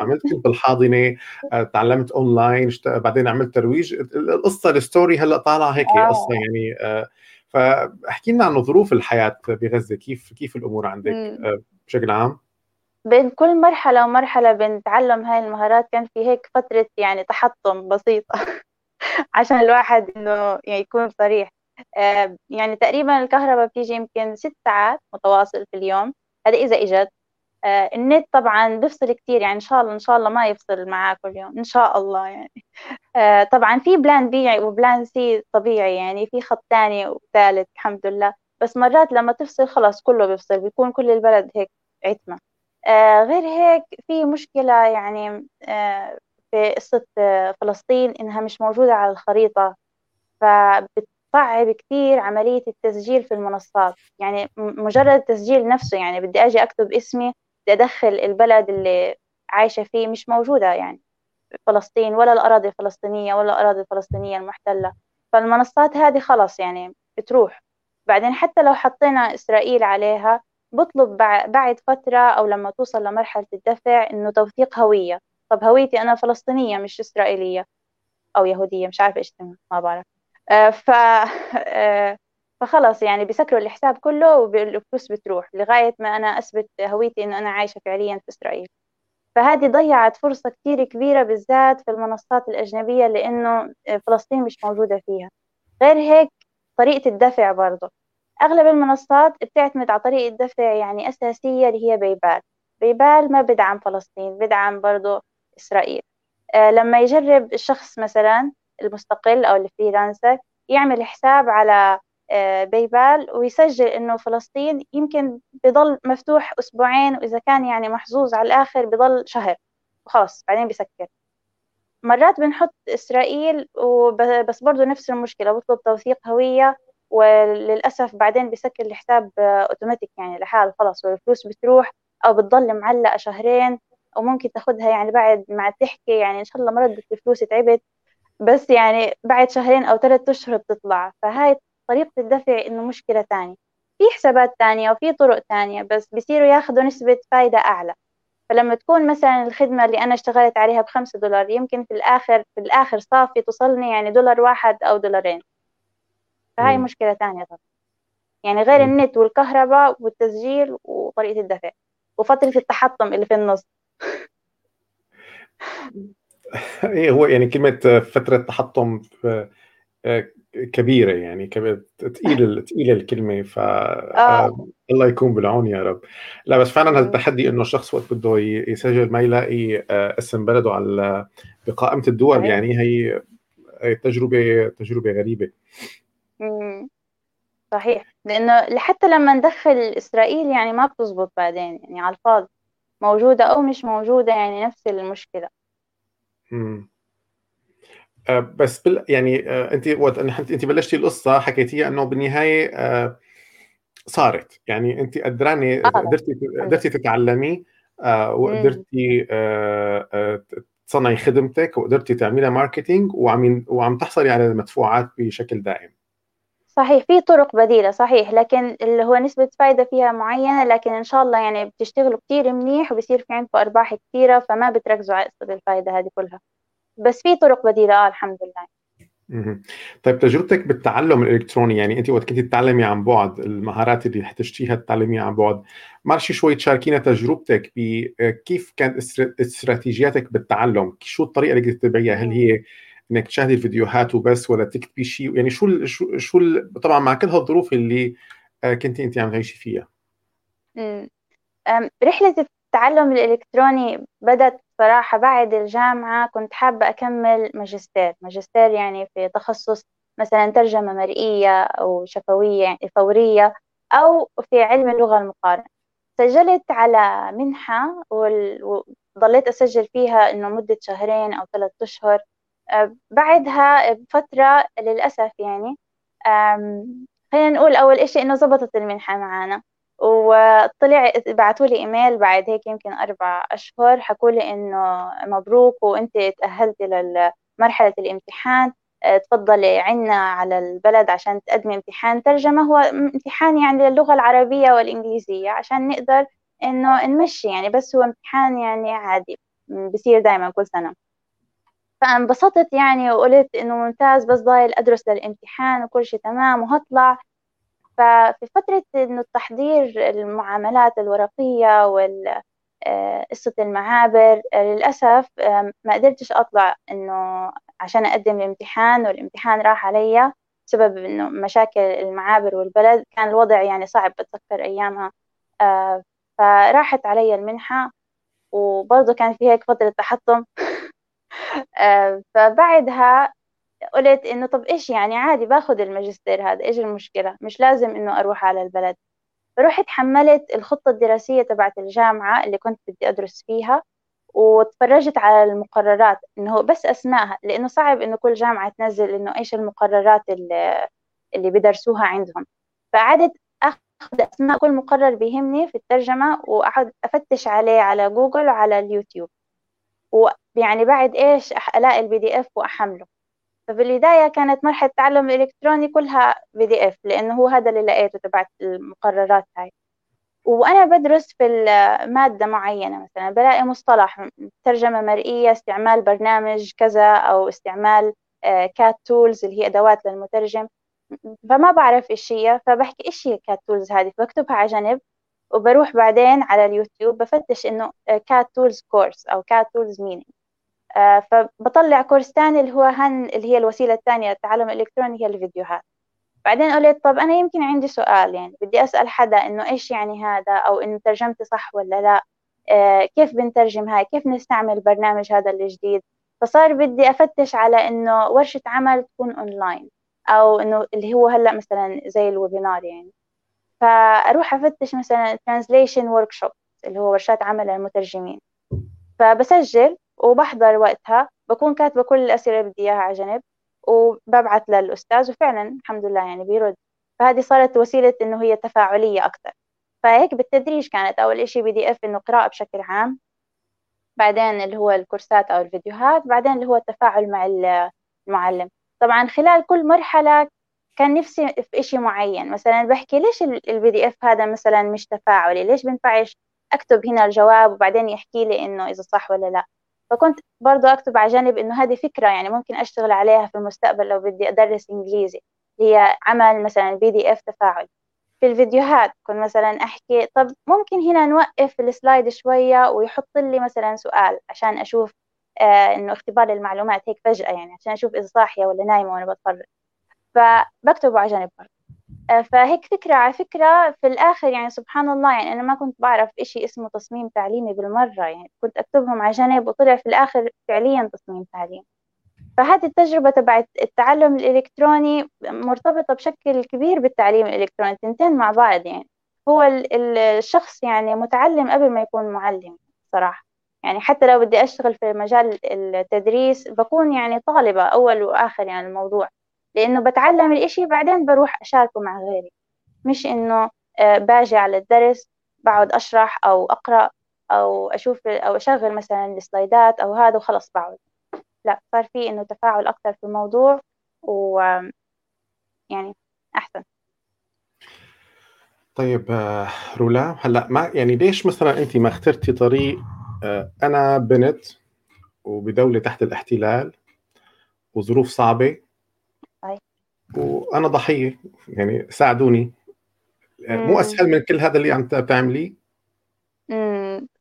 عملت بالحاضنة آه، تعلمت اونلاين بعدين عملت ترويج. القصة ال story هلأ طالعة هيك آه. قصة يعني آه، فاحكي لنا عن ظروف الحياة بغزة. كيف كيف الأمور عندك؟ بشكل عام؟
بين كل مرحلة ومرحلة بنتعلم هاي المهارات كان في هيك فترة يعني تحطم بسيطة (laughs) عشان الواحد إنه يعني يكون صريح. يعني تقريبا الكهرباء بتيجي يمكن ست ساعات متواصل في اليوم. هذا إذا إجت. آه، النت طبعا بفصل كتير يعني إن شاء الله إن شاء الله ما يفصل معاه كل يوم إن شاء الله يعني. آه، طبعا في plan B و plan C طبيعي يعني في خط ثاني وثالث الحمد لله. بس مرات لما تفصل خلاص كله بيفصل بيكون كل البلد هيك عتمة. آه، غير هيك في مشكلة يعني في قصة فلسطين إنها مش موجودة على الخريطة. فبت صعب كتير عملية التسجيل في المنصات. يعني مجرد التسجيل نفسه يعني بدي أجي أكتب اسمي أدخل البلد اللي عايشة فيه مش موجودة يعني. فلسطين ولا الأراضي الفلسطينية ولا الأراضي الفلسطينية المحتلة. فالمنصات هذه خلص يعني بتروح. بعدين حتى لو حطينا إسرائيل عليها بطلب بعد فترة أو لما توصل لمرحلة الدفع إنه توثيق هوية. طب هويتي أنا فلسطينية مش إسرائيلية أو يهودية مش عارفة إيش ما بعرف. آه، ف (laughs) آه، فخلص يعني بيسكروا الحساب كله والفلوس بتروح لغاية ما أنا أثبت هويتي إنه أنا عايشة فعليا في إسرائيل. فهذه ضيعت فرصة كتير كبيرة بالذات في المنصات الأجنبية لأنه فلسطين مش موجودة فيها. غير هيك طريقة الدفع برضه. أغلب المنصات بتعتمد على طريقة دفع يعني أساسية اللي هي بيبال بيبال ما بدعم فلسطين بدعم برضه إسرائيل. آه لما يجرب الشخص مثلا المستقل أو ال freelancer يعمل حساب على باي بال ويسجل إنه فلسطين يمكن بضل مفتوح أسبوعين وإذا كان يعني محظوظ على الآخر بضل شهر وخلاص بعدين بسكر مرات بنحط إسرائيل وبس برضو نفس المشكلة بطلب توثيق هوية وللأسف بعدين بسكر الحساب أوتوماتيك يعني لحاله خلاص والفلوس بتروح أو بتضل معلقة شهرين وممكن تاخدها يعني بعد مع تحكي يعني إن شاء الله ما ردت الفلوس تعبت بس يعني بعد شهرين أو ثلاثة أشهر بتطلع. فهاي طريقة الدفع إنه مشكلة تانية. في حسابات تانية وفي طرق تانية بس بصيروا ياخذوا نسبة فايدة أعلى. فلما تكون مثلا الخدمة اللي أنا اشتغلت عليها بخمسة دولار يمكن في الآخر في الآخر صافي توصلني يعني دولار واحد أو دولارين. فهاي م. مشكلة تانية طبعا. يعني غير م. النت والكهرباء والتسجيل وطريقة الدفع وفترة التحطم اللي في النص. (laughs)
إيه هو يعني كلمة فترة تحطم آه، كبيرة يعني تقيل تقيلة الكلمة ف آه. الله يكون بالعون يا رب. لا بس فعلا هذا التحدي إنه الشخص وقت بده يسجل ما يلاقي آه، اسم بلده على بقائمة الدول يعني هي تجربة تجربة غريبة.
صحيح. لأنه لحتى لما ندخل إسرائيل يعني ما بتزبط بعدين يعني على الفاضي. موجودة أو مش موجودة يعني نفس المشكلة.
امم بس بال يعني آه، انت وقت انت بلشتي القصة حكيتيها إنه بالنهاية آه، صارت. يعني انت قدراني قدرتي قدرتي تتعلمي آه، وقدرتي تصنعي خدمتك وقدرتي تعملي ماركتينج وعم وعم تحصلي على المدفوعات بشكل دائم.
صحيح في طرق بديلة صحيح. لكن اللي هو نسبة فايدة فيها معينة لكن إن شاء الله يعني بتشتغلوا كتير منيح وبصير في عندكم أرباح كثيرة فما بتركزوا على قصة الفايدة هذه كلها. بس في طرق بديلة آه الحمد لله.
طيب تجربتك بالتعلم الإلكتروني يعني أنت وقت كنت تتعلمي عن بعد المهارات اللي احتجتيها تتعلميها عن بعد معلش شوي تشاركينا تجربتك بكيف كانت استراتيجياتك بالتعلم؟ شو الطريقة اللي كنت تتبعيها؟ هل هي إنك تشاهدي الفيديوهات وبس ولا تكتبي شيء؟ يعني شو شو شو طبعا مع كل هالظروف اللي آه، كنت أنت عم تعيشي فيها.
رحلة التعلم الإلكتروني بدأت صراحة بعد الجامعة كنت حابة أكمل ماجستير. ماجستير يعني في تخصص مثلا ترجمة مرئية أو شفوية يعني فورية أو في علم اللغة المقارنة. سجلت على منحة وظليت أسجل فيها إنه مدة شهرين أو ثلاثة أشهر. آه، بعدها بفترة للأسف يعني خلينا نقول أول إشي إنه زبطت المنحة معانا. وطلع بعثوا لي إيميل بعد هيك يمكن أربع أشهر حكوا لي إنه مبروك وأنت تاهلتي لمرحلة الامتحان. آه، تفضلي عنا على البلد عشان تقدمي امتحان. ترجمة هو امتحان يعني للغة العربية والإنجليزية عشان نقدر إنه نمشي يعني بس هو امتحان يعني عادي بصير دائما كل سنة. فانبسطت يعني وقلت إنه ممتاز بس ضايل أدرس للامتحان وكل شيء تمام وهطلع. ففي فترة إنه التحضير المعاملات الورقية وال آه، قصة المعابر آه، للأسف ما قدرتش أطلع إنه عشان أقدم الامتحان والامتحان راح علي بسبب إنه مشاكل المعابر والبلد. كان الوضع يعني صعب بتذكر أيامها. آه، فراحت علي المنحة وبرضه كان في هيك فترة تحطم. (laughs) فبعدها قلت إنه طب إيش يعني؟ عادي باخذ الماجستير هذا إيش المشكلة؟ مش لازم إنه أروح على البلد. فرحت حملت الخطة الدراسية تبعت الجامعة اللي كنت بدي أدرس فيها وتفرجت على المقررات إنه بس أسمائها لإنه صعب إنه كل جامعة تنزل إنه إيش المقررات اللي, اللي بدرسوها عندهم. فقعدت أخذ أسماء كل مقرر بيهمني في الترجمة وأقعد أفتش عليه على جوجل وعلى اليوتيوب. ويعني بعد إيش ألاقي ال PDF وأحمله. ففي البداية كانت مرحلة التعلم الإلكتروني كلها PDF لأنه هو هذا اللي لقيته تبعت المقررات هاي. وأنا بدرس في مادة معينة مثلا بلاقي مصطلح ترجمة مرئية استعمال برنامج كذا أو استعمال CAT آه، tools اللي هي أدوات للمترجم. فما بعرف إيش هي فبحكي إيش هي CAT tools هذه؟ فبكتبها على جنب وبروح بعدين على اليوتيوب بفتش إنه CAT tools course أو CAT tools meaning فبطلع course ثاني اللي هو هن اللي هي الوسيلة الثانية للتعلم الإلكتروني هي الفيديوهات. بعدين قلت طب أنا يمكن عندي سؤال يعني بدي أسأل حدا إنه إيش يعني هذا أو إنه ترجمتي صح ولا لا؟ آه، كيف بنترجم هاي؟ كيف نستعمل البرنامج هذا الجديد؟ فصار بدي أفتش على إنه ورشة عمل تكون أونلاين أو إنه اللي هو هلأ مثلا زي الويبينار يعني. فأروح أفتش مثلا translation workshop اللي هو ورشات عمل للمترجمين. فبسجل وبحضر وقتها بكون كاتبة كل الأسئلة اللي بدي إياها على جنب وببعث للأستاذ وفعلا الحمد لله يعني بيرد. فهذه صارت وسيلة إنه هي تفاعلية أكثر فهيك بالتدريج كانت أول إشي PDF إنه قراءة بشكل عام بعدين اللي هو الكورسات أو الفيديوهات بعدين اللي هو التفاعل مع المعلم. طبعا خلال كل مرحلة كان نفسي في إشي معين. مثلا بحكي ليش ال PDF هذا مثلا مش تفاعلي؟ ليش بنفعش أكتب هنا الجواب وبعدين يحكي لي إنه إذا صح ولا لا؟ فكنت برضو أكتب على جانب إنه هذه فكرة يعني ممكن أشتغل عليها في المستقبل لو بدي أدرس إنجليزي. هي عمل مثلا PDF تفاعل. في الفيديوهات كنت مثلا أحكي طب ممكن هنا نوقف ال slide شوية ويحط لي مثلا سؤال عشان أشوف آه إنه اختبار المعلومات هيك فجأة يعني عشان أشوف إذا صاحية ولا نايمة وأنا بتفرج. فبكتبه على جنب برضه فهيك فكرة على فكرة في الآخر يعني سبحان الله يعني أنا ما كنت بعرف إشي اسمه تصميم تعليمي بالمرة يعني كنت أكتبهم على جنب وطلع في الآخر فعليا تصميم تعليمي. فهذه التجربة تبعت التعلم الإلكتروني مرتبطة بشكل كبير بالتعليم الإلكتروني تنتين مع بعض يعني. هو الشخص يعني متعلم قبل ما يكون معلم صراحة. يعني حتى لو بدي أشتغل في مجال التدريس بكون يعني طالبة أول وآخر يعني الموضوع. لأنه بتعلم الإشي بعدين بروح أشاركه مع غيري مش إنه آه، باجي على الدرس بقعد أشرح أو أقرأ أو أشوف أو أشغل مثلا السلايدات أو هذا وخلص بقعد لا صار في إنه تفاعل أكثر في الموضوع و يعني أحسن
طيب آه، رولا هلأ ما يعني ليش مثلا انت ما اخترتي طريق آه، أنا بنت وبدولة تحت الاحتلال وظروف
صعبة.
وأنا ضحية يعني ساعدوني. آه، مو أسهل من كل هذا اللي عم تعمليه.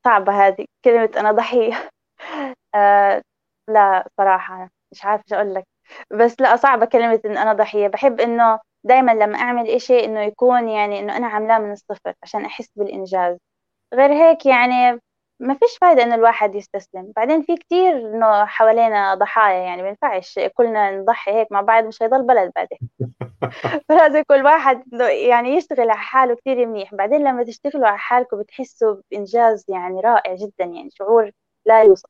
صعبة هذه كلمة أنا ضحية. (laughs) آه لا صراحة مش عارفة شو أقول لك. بس لا صعبة كلمة إن أنا ضحية. بحب إنه دايما لما أعمل إشي إنه يكون يعني إنه أنا عاملاه من الصفر عشان أحس بالإنجاز. غير هيك يعني ما فيش فايدة إنه الواحد يستسلم. بعدين في كتير إنه حوالينا ضحايا يعني ما ينفعش كلنا نضحي هيك مع بعض مش هيضل بلد بعدين. (laughs) فلازم كل واحد يعني يشتغل على حاله كتير منيح. بعدين لما تشتغلوا على حالكم بتحسوا بإنجاز يعني رائع جدا يعني شعور لا يوصف.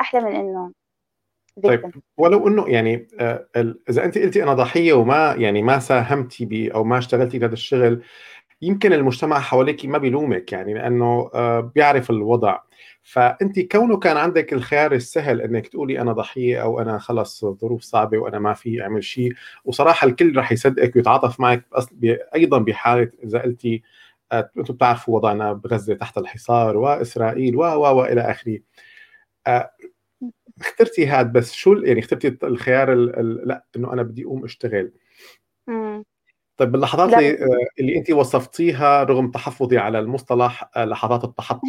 أحلى من إنه
طيب ولو إنه يعني آه، إذا أنت قلتي أنا ضحية وما يعني ما ساهمتي ب أو ما اشتغلتي بهذا الشغل يمكن المجتمع حواليك ما بيلومك يعني لأنه آه، بيعرف الوضع. فأنت كونه كان عندك الخيار السهل إنك تقولي أنا ضحية أو أنا خلص ظروف صعبة وأنا ما في أعمل شيء وصراحة الكل رح يصدقك ويتعاطف معك أيضا بحالة إذا قلتي آه، أنتم بتعرفوا وضعنا بغزة تحت الحصار وإسرائيل و و والى آخره. اخترتي هاد بس شو يعني اخترتي الخيار لا إنه أنا بدي أقوم أشتغل. طيب باللحظات اللي, اللي انت وصفتيها رغم تحفظي على المصطلح آه، لحظات التحطم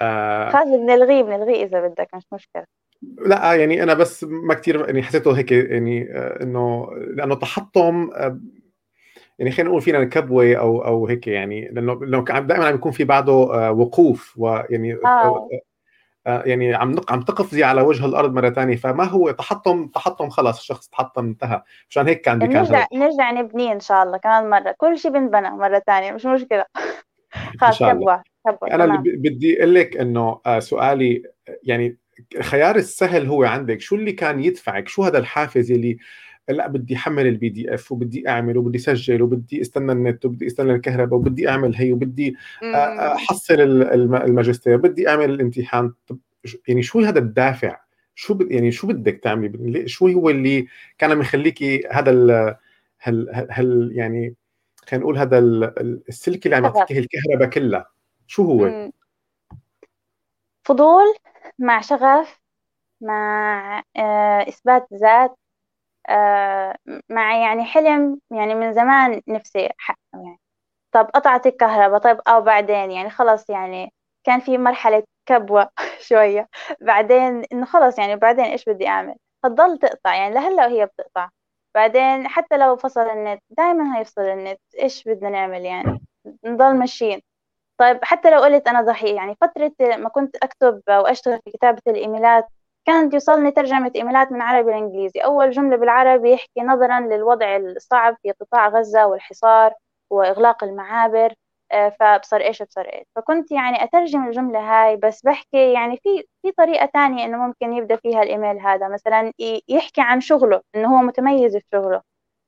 آه. بنلغيه بنلغيه إذا بدك مش مشكلة.
لا يعني أنا بس ما كثير يعني حسيته هيك يعني آه، إنه لأنه تحطم آه، يعني خلينا نقول فينا كبوة أو أو هيك يعني لأنه لأنه دائما عم يكون في بعده وقوف ويعني آه. آه، يعني عم عم تقفزي على وجه الأرض مرة ثانية فما هو تحطم تحطم خلاص الشخص تحطم انتهى. مشان هيك كان
بكان نرجع نرجع نبنيه إن شاء الله كمان مرة. كل شيء بنبنى مرة ثانية مش مشكلة. (laughs) خلاص كبوة كبوة
أنا اللي بدي أقول لك إنه آه، سؤالي يعني الخيار السهل هو عندك. شو اللي كان يدفعك؟ شو هذا الحافز اللي لا بدي احمل ال PDF وبدي أعمل وبدي اسجل وبدي استنى النت وبدي استنى الكهرباء وبدي أعمل هي وبدي أحصل الماجستير بدي أعمل الامتحان. طب يعني شو هذا الدافع شو ب... يعني شو بدك تعملي؟ شو هو اللي كان مخليكي هذا ال... هل هل يعني خلينا نقول هذا السلك اللي عم يعطيك الكهرباء كلها. شو هو؟
فضول مع شغف مع آه، إثبات ذات. آه، مع يعني حلم يعني من زمان نفسي أحققه يعني. طب قطعت الكهرباء طيب أو بعدين يعني خلص يعني كان في مرحلة كبوة (laughs) شوية. بعدين إنه خلص يعني بعدين إيش بدي أعمل؟ هتضل تقطع يعني لهلأ وهي بتقطع. بعدين حتى لو فصل النت دائما هيفصل النت إيش بدنا نعمل يعني؟ نضل ماشيين. طيب حتى لو قلت أنا ضحية يعني فترة ما كنت أكتب أو أشتغل في كتابة الإيميلات كانت يوصلني ترجمة إيميلات من عربي لإنجليزي. أول جملة بالعربي يحكي نظرا للوضع الصعب في قطاع غزة والحصار وإغلاق المعابر آه، فبصر إيش بصر إيش. فكنت يعني أترجم الجملة هاي بس بحكي يعني في في طريقة تانية إنه ممكن يبدأ فيها الإيميل هذا. مثلا يحكي عن شغله إنه هو متميز في شغله.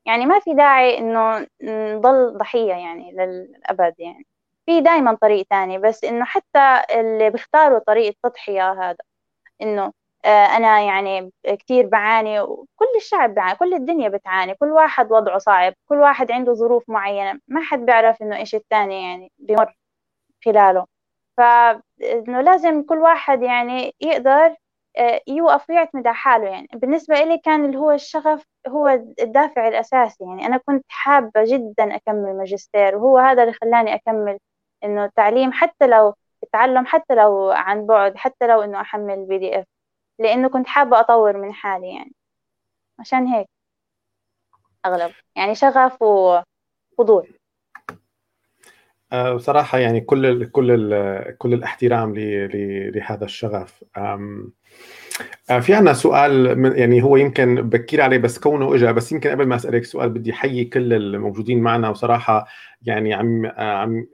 يعني ما في داعي إنه نضل ضحية يعني للأبد يعني. في دايما طريق تاني بس إنه حتى اللي بيختاروا طريق التضحية هذا آه، أنا يعني كثير بعاني وكل الشعب بعاني كل الدنيا بتعاني كل واحد وضعه صعب كل واحد عنده ظروف معينة ما حد بيعرف إنه إيش الثاني يعني بيمر خلاله. فإنه لازم كل واحد يعني يقدر يوقف ويعتمد على حاله يعني. بالنسبة إلي كان اللي هو الشغف هو الدافع الأساسي يعني. أنا كنت حابة جدا أكمل ماجستير وهو هذا اللي خلاني أكمل إنه التعليم حتى لو التعلم حتى لو عن بعد حتى لو إنه أحمل بي دي إف. لأنه كنت حابة أطور من حالي يعني. عشان هيك. أغلب. يعني شغف وفضول.
آه، بصراحة يعني كل ال كل ال كل الاحترام لهذا الشغف. آه، في عنا سؤال من يعني هو يمكن بكير عليه بس كونه اجى بس يمكن قبل ما أسألك سؤال بدي أحيي كل الموجودين معنا. وصراحة يعني عم آه، عم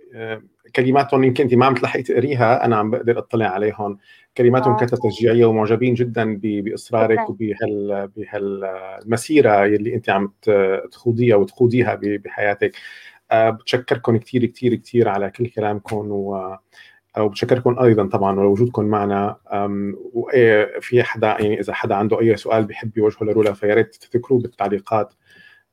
كلماتهم يمكن انت ما عم تلحقي تقريها أنا عم بقدر اطلع عليهم كلماتهم كانت تشجيعيه ومعجبين جدا بإصرارك وبهال بهالمسيره اللي انت عم تخوضيها وتخوضيها بحياتك. آه، بتشكركم كثير كثير كثير على كل كلامكم و وبتشكركم أيضا طبعا ولوجودكم معنا. وفي حدا يعني إذا حدا عنده أي سؤال بحب يوجهه لرولا فيا ريت تذكروه بالتعليقات.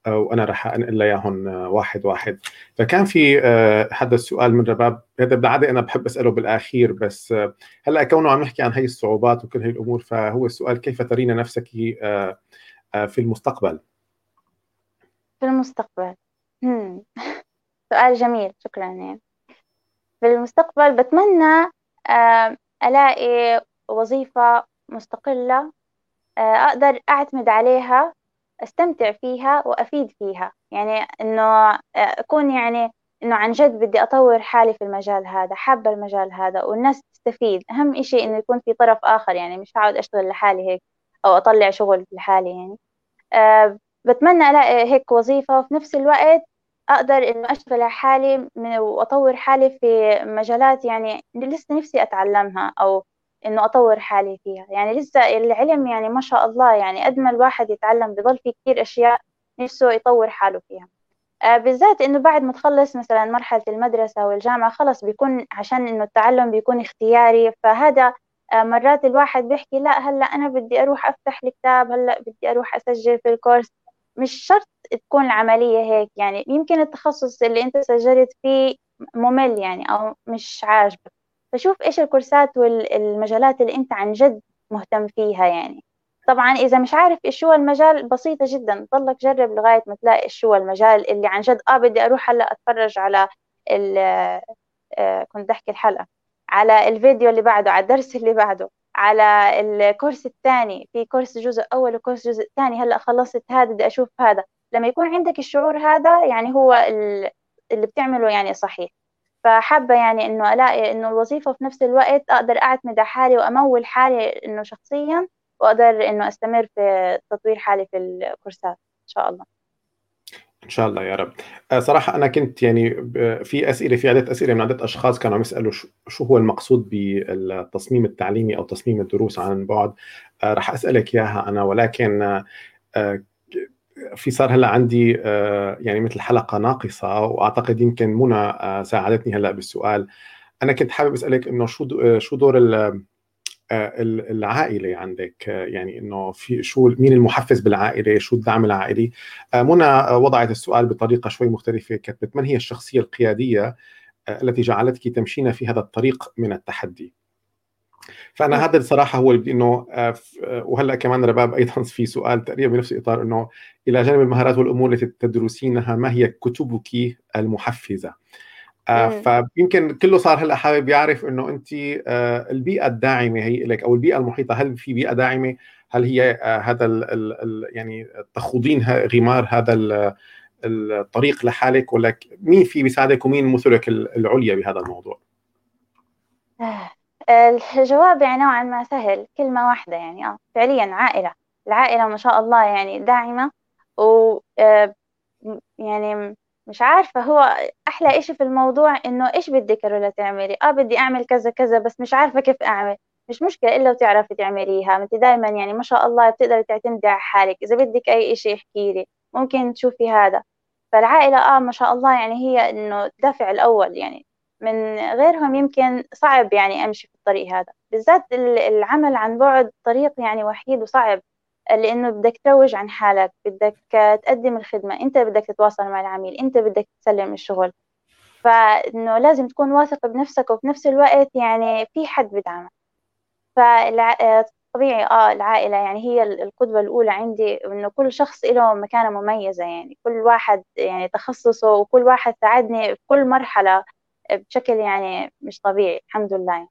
وأنا راح أنقل اياهم واحد واحد. فكان في هذا آه، السؤال من رباب. هذا بالعادة أنا بحب أسأله بالآخير بس آه، هلأ كونه عم نحكي عن هي الصعوبات وكل هي الأمور فهو السؤال كيف ترين نفسك في المستقبل؟
في المستقبل. (laughs) سؤال جميل. شكرا. يعني. في المستقبل بتمنى ألاقي وظيفة مستقلة أقدر أعتمد عليها أستمتع فيها وأفيد فيها. يعني إنه أكون يعني إنه عن جد بدي أطور حالي في المجال هذا حابة المجال هذا والناس تستفيد. أهم إشي إنه يكون في طرف آخر يعني مش هقعد أشتغل لحالي هيك أو أطلع شغل لحالي يعني. أه بتمنى ألاقي هيك وظيفة وفي نفس الوقت أقدر إنه أشتغل على حالي وأطور حالي في مجالات يعني لسه نفسي أتعلمها أو إنه أطور حالي فيها. يعني لسه العلم يعني ما شاء الله يعني قد ما الواحد يتعلم بضل في كثير أشياء نفسه يطور حاله فيها. آه بالذات إنه بعد ما تخلص مثلا مرحلة المدرسة والجامعة خلص بيكون عشان إنه التعلم بيكون اختياري. فهذا آه مرات الواحد بيحكي لا هلأ أنا بدي أروح أفتح الكتاب هلأ بدي أروح أسجل في الكورس. مش شرط تكون العملية هيك. يعني يمكن التخصص اللي أنت سجلت فيه ممل يعني أو مش عاجبك. فشوف إيش الكورسات والمجالات اللي أنت عن جد مهتم فيها يعني. طبعا إذا مش عارف إيش هو المجال بسيطة جدا. ضلك جرب لغاية ما تلاقي إيش هو المجال اللي عن جد آه بدي أروح هلأ أتفرج على ال آه كنت أحكي الحلقة. على الفيديو اللي بعده على الدرس اللي بعده على الكورس الثاني. في كورس جزء أول وكورس جزء ثاني. هلأ خلصت هذا بدي أشوف هذا. لما يكون عندك الشعور هذا يعني هو اللي بتعمله يعني صحيح. فحابة يعني إنه ألاقي إنه الوظيفة في نفس الوقت أقدر أعتمد على حالي وأمول حالي إنه شخصيا وأقدر إنه أستمر في تطوير حالي في الكورسات. إن شاء الله.
إن شاء الله يا رب. آه، صراحة أنا كنت يعني في أسئلة في عدة أسئلة من عدة أشخاص كانوا عم يسألوا شو هو المقصود بالتصميم التعليمي أو تصميم الدروس عن بعد. آه، رح أسألك إياها أنا ولكن آه، في صار هلا عندي يعني مثل حلقة ناقصة وأعتقد يمكن منى ساعدتني هلا بالسؤال. أنا كنت حابب أسألك إنه شو شو دور العائلة عندك؟ يعني إنه في شو مين المحفز بالعائلة؟ شو الدعم العائلي؟ منى وضعت السؤال بطريقة شوي مختلفة. كتبت من هي الشخصية القيادية التي جعلتك تمشين في هذا الطريق من التحدي. فأنا هذا الصراحة هو اللي إنه وهلأ كمان رباب أيضا في سؤال تقريبا بنفس الاطار إنه إلى جانب المهارات والأمور التي تدرسينها ما هي كتبك المحفزة؟ آه فيمكن كله صار هلأ حابب يعرف إنه أنت آه البيئة الداعمة هي لك أو البيئة المحيطة هل في بيئة داعمة؟ هل هي آه هذا ال ال يعني تخوضين غمار هذا الطريق لحالك؟ ولا مين في بيساعدك ومين مثلك العليا بهذا الموضوع؟
آه، الجواب يعني نوعا ما سهل كلمة واحدة يعني آه فعليا عائلة. العائلة ما شاء الله يعني داعمة و آه، يعني مش عارفة هو أحلى إشي في الموضوع إنه إيش بدك كارولا تعملي آه بدي أعمل كذا كذا بس مش عارفة كيف أعمل. مش مشكلة إلا وتعرفي تعمليها. أنت دايما يعني ما شاء الله بتقدري تعتمدي على حالك. إذا بدك أي إشي احكي لي. ممكن تشوفي هذا. فالعائلة آه ما شاء الله يعني هي إنه الدافع الأول يعني من غيرهم يمكن صعب يعني أمشي في الطريق هذا. بالذات العمل عن بعد طريق يعني وحيد وصعب لأنه بدك تروج عن حالك بدك تقدم الخدمة أنت بدك تتواصل مع العميل أنت بدك تسلم الشغل. فإنه لازم تكون واثق بنفسك وفي نفس الوقت يعني في حد بدعمك طبيعي آه العائلة يعني هي القدوة الأولى عندي إنه كل شخص له مكانة مميزة يعني كل واحد يعني تخصصه وكل واحد ساعدني في كل مرحلة. بشكل يعني مش طبيعي الحمد لله.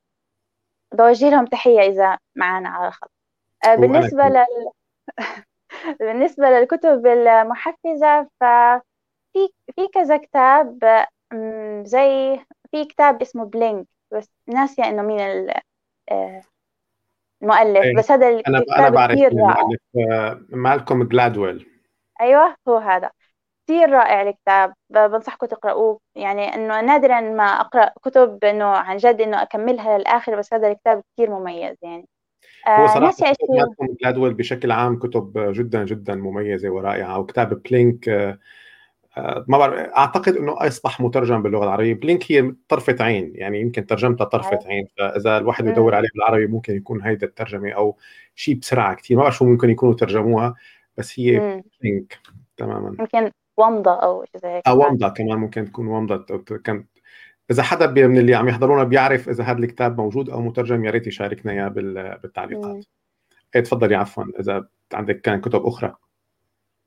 بوجه لهم تحية إذا معنا على الخط. آه، بالنسبة لل (laughs) بالنسبة للكتب المحفزة ففي في كذا كتاب زي في كتاب اسمه بلينك بس ناسية إنه مين آه، المؤلف
إيه،
بس هذا
الكتاب أنا بعرف المؤلف آه، مالكوم جلادويل.
أيوه هو هذا. كثير رائع الكتاب بنصحكم تقرأوه يعني إنه نادرا ما أقرأ كتب إنه عن جد إنه أكملها للآخر بس هذا الكتاب كثير مميز يعني.
هو صراحة جلادويل بشكل عام كتب جدا جدا مميزة ورائعة وكتاب بلينك آه، ما بعرف أعتقد إنه أصبح مترجم باللغة العربية. بلينك هي طرفة عين يعني يمكن ترجمتها طرفة عين. فإذا الواحد يدور عليه بالعربي ممكن يكون هيدا الترجمة أو شيء بسرعة كثير ما بعرف شو ممكن يكونوا ترجموها بس هي بلينك تماما.
يمكن ومضه أو شيء زي هيك
أو ومضه كمان ممكن تكون ومضه كان إذا حدا من اللي عم يحضرونا بيعرف إذا هذا الكتاب موجود أو مترجم يا ريت يشاركنا إياه بالتعليقات. إيه تفضلي عفوا إذا عندك كان كتب أخرى.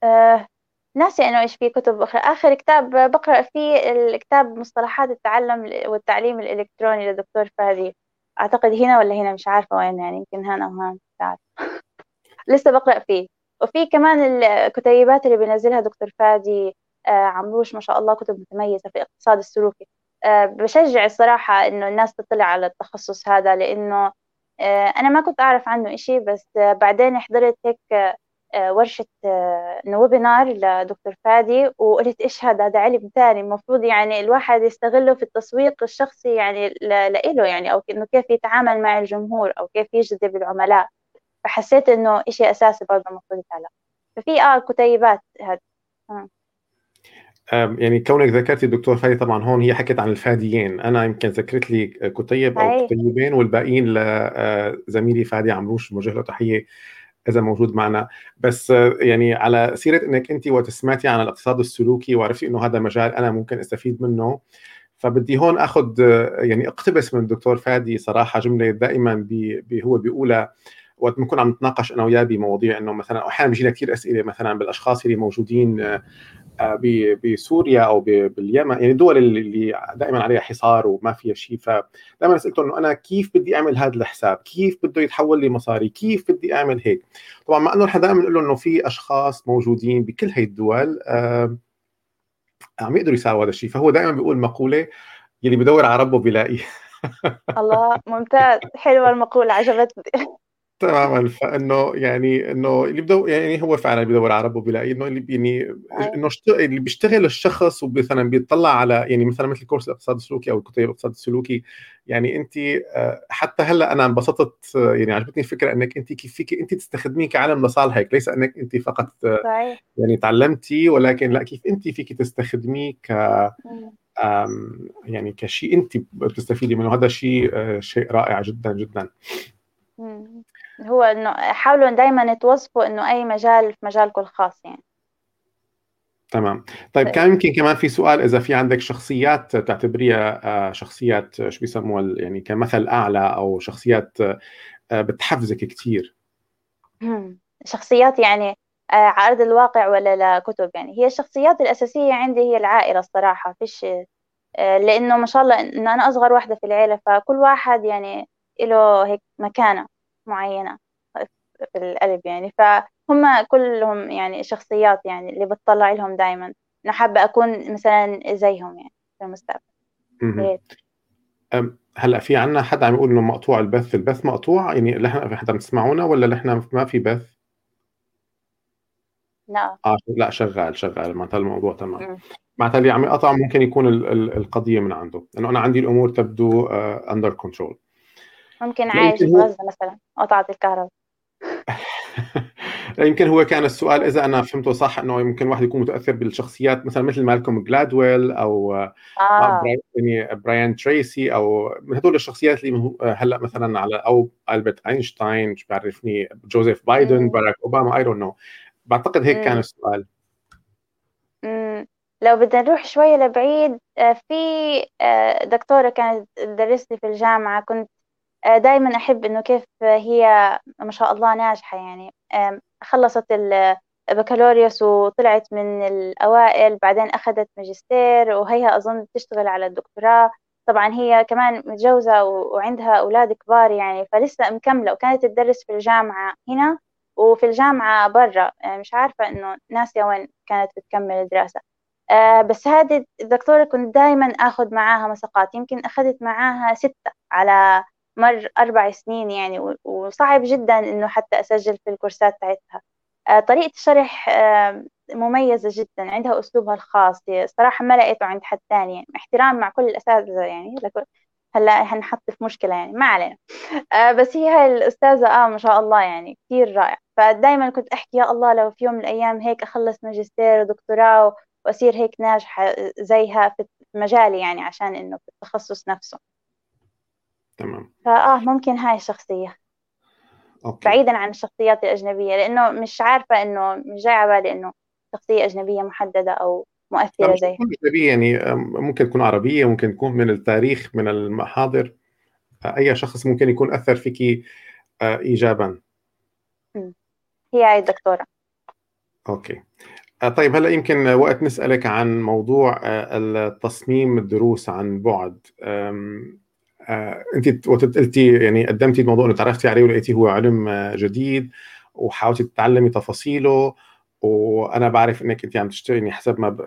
أه ناسي انه إيش في كتب أخرى. آخر كتاب بقرأ فيه الكتاب مصطلحات التعلم والتعليم الإلكتروني للدكتور فادي. أعتقد هنا ولا هنا؟ مش عارفة وين يعني يمكن هنا أو هنا (laughs) لسه بقرأ فيه. وفي كمان الكتيبات اللي بينزلها دكتور فادي آه عمروش ما شاء الله كتب متميزة في الاقتصاد السلوكي. آه بشجع الصراحة إنه الناس تطلع على التخصص هذا لإنه آه أنا ما كنت أعرف عنه إشي بس بعدين حضرت هيك ورشة ويبينار لدكتور فادي وقلت إيش هذا؟ هذا علم ثاني المفروض يعني الواحد يستغله في التسويق الشخصي يعني لإله يعني أو إنه كيف يتعامل مع الجمهور أو كيف يجذب العملاء. فحسيت إنه إشي أساسي برضه المفروض يتعلم ففي آه كتيبات هذا
يعني كونك ذكرتي الدكتور فادي طبعا هون هي حكت عن الفاديين. أنا يمكن ذكرت لي كتيب أو كتيبين والباقيين لزميلي آه، فادي عمروش موجه له تحية إذا موجود معنا. بس يعني على سيرة إنك انت وقت سمعتي عن الاقتصاد السلوكي وعرفتي إنه هذا مجال أنا ممكن أستفيد منه فبدي هون أخذ يعني اقتبس من الدكتور فادي صراحة جملة دائما بي هو بيقولها. وقت بنكون عم نتناقش أنا وياه بمواضيع إنه مثلا أحيانا بيجينا كثير أسئلة مثلا بالأشخاص اللي موجودين آه، بسوريا أو باليمن يعني الدول اللي دائما عليها حصار وما فيها شيء فدائما سالته إنه أنا كيف بدي أعمل هذا الحساب؟ كيف بده يتحول لي مصاري؟ كيف بدي أعمل هيك؟ طبعا مع إنه نحن دائما بنقول إنه في أشخاص موجودين بكل هي الدول آه عم يقدروا يساووا هذا الشيء فهو دائما بيقول مقولة يلي بدور على ربه بيلاقيه (laughs)
الله ممتاز حلوة المقولة عجبتني
تماما فانه يعني إنه اللي بدو يعني هو فعلا بيدور على ربه بيلاقي إنه اللي يعني إنه اللي بيشتغل الشخص ومثلا بيطلع على يعني مثلا مثل كورس الاقتصاد السلوكي أو كتيب الاقتصاد السلوكي يعني انت آه، حتى هلأ أنا انبسطت يعني عجبتني الفكرة إنك انت كيف فيك انت تستخدميه كعلم لصالحك ليس إنك انت فقط صحيح. يعني تعلمتي ولكن لأ كيف انت فيك تستخدميه ك يعني كشيء انت بتستفيدي منه. هذا شيء آه، شيء رائع جدا جدا.
هو إنه حاولوا دائما توصفوا إنه أي مجال في مجالكم الخاص يعني.
تمام. طيب كان يمكن كمان في سؤال إذا في عندك شخصيات تعتبريها آه، شخصيات شو بيسموها يعني كمثل أعلى أو شخصيات آه، بتحفزك كثير
شخصيات يعني آه، على أرض الواقع ولا لكتب يعني. هي الشخصيات الأساسية عندي هي العائلة الصراحة. فيش لأنه ما شاء الله إن أنا أصغر واحدة في العيلة فكل واحد يعني له هيك مكانة. معينة في القلب يعني. فهم كلهم يعني شخصيات يعني اللي بتطلع لهم دائما أنا حابة أكون مثلا زيهم يعني في المستقبل.
هلأ في عنا حدا عم يقول إنه مقطوع البث البث مقطوع؟ يعني نحن في حدا بتسمعونا ولا نحن ما في بث؟
لا.
آه لا شغال شغال. معناتها الموضوع تمام. معناتها اللي عم يقطع ممكن يكون ال ال القضية من عنده. لأنه أنا عندي الأمور تبدو under uh, control
ممكن عايش في غزة مثلا قطعت الكهرباء. (laughs)
يمكن هو كان السؤال إذا أنا فهمته صح إنه يمكن واحد يكون متأثر بالشخصيات مثلا مثل مالكوم جلادويل أو آه. يعني براين تريسي أو من هدول الشخصيات اللي هلأ مثلا على أو ألبرت أينشتاين مش بعرفني جوزيف بايدن باراك أوباما I don't know بعتقد هيك كان السؤال.
لو بدنا نروح شوية لبعيد آه، في آه، دكتورة كانت تدرسني في الجامعة كنت دائما أحب إنه كيف هي ما شاء الله ناجحة يعني. خلصت البكالوريوس وطلعت من الأوائل بعدين أخذت ماجستير وهي أظن تشتغل على الدكتوراه. طبعا هي كمان متجوزة وعندها أولاد كبار يعني فلسه مكملة وكانت تدرس في الجامعة هنا وفي الجامعة برا. يعني مش عارفة إنه ناسية وين كانت بتكمل الدراسة. آه بس هذه الدكتورة كنت دائما آخذ معاها مساقات. يمكن أخذت معاها ستة على مر أربع سنين يعني وصعب جدا إنه حتى أسجل في الكورسات تاعتها آه طريقة الشرح آه مميزة جدا عندها أسلوبها الخاص. صراحة ما لقيته عند حد ثاني يعني احترام مع كل الأساتذة يعني هلا هنحط في مشكلة يعني ما علينا. آه بس هي هاي الأستاذة آه ما شاء الله يعني كثير رائع فدايما كنت أحكي يا الله لو في يوم من الأيام هيك أخلص ماجستير ودكتوراه وأصير هيك ناجحة زيها في مجالي يعني عشان إنه في التخصص نفسه.
تمام.
فآه ممكن هاي الشخصية. أوكي. بعيدا عن الشخصيات الأجنبية لأنه مش عارفة إنه مش جاي على بالي إنه شخصية أجنبية محددة أو مؤثرة زي
أجنبية يعني ممكن تكون عربية ممكن تكون من التاريخ من المحاضر. أي شخص ممكن يكون أثر فيك آه، إيجابا.
هي هاي الدكتورة.
أوكي. آه، طيب هلأ يمكن وقت نسألك عن موضوع آه، التصميم الدروس عن بعد. انت وقت قلتي يعني قدمتي الموضوع انه تعرفتي عليه ولقيتي هو علم جديد وحاولتي تتعلمي تفاصيله وأنا بعرف انك انت عم تشتغلي يعني حسب ما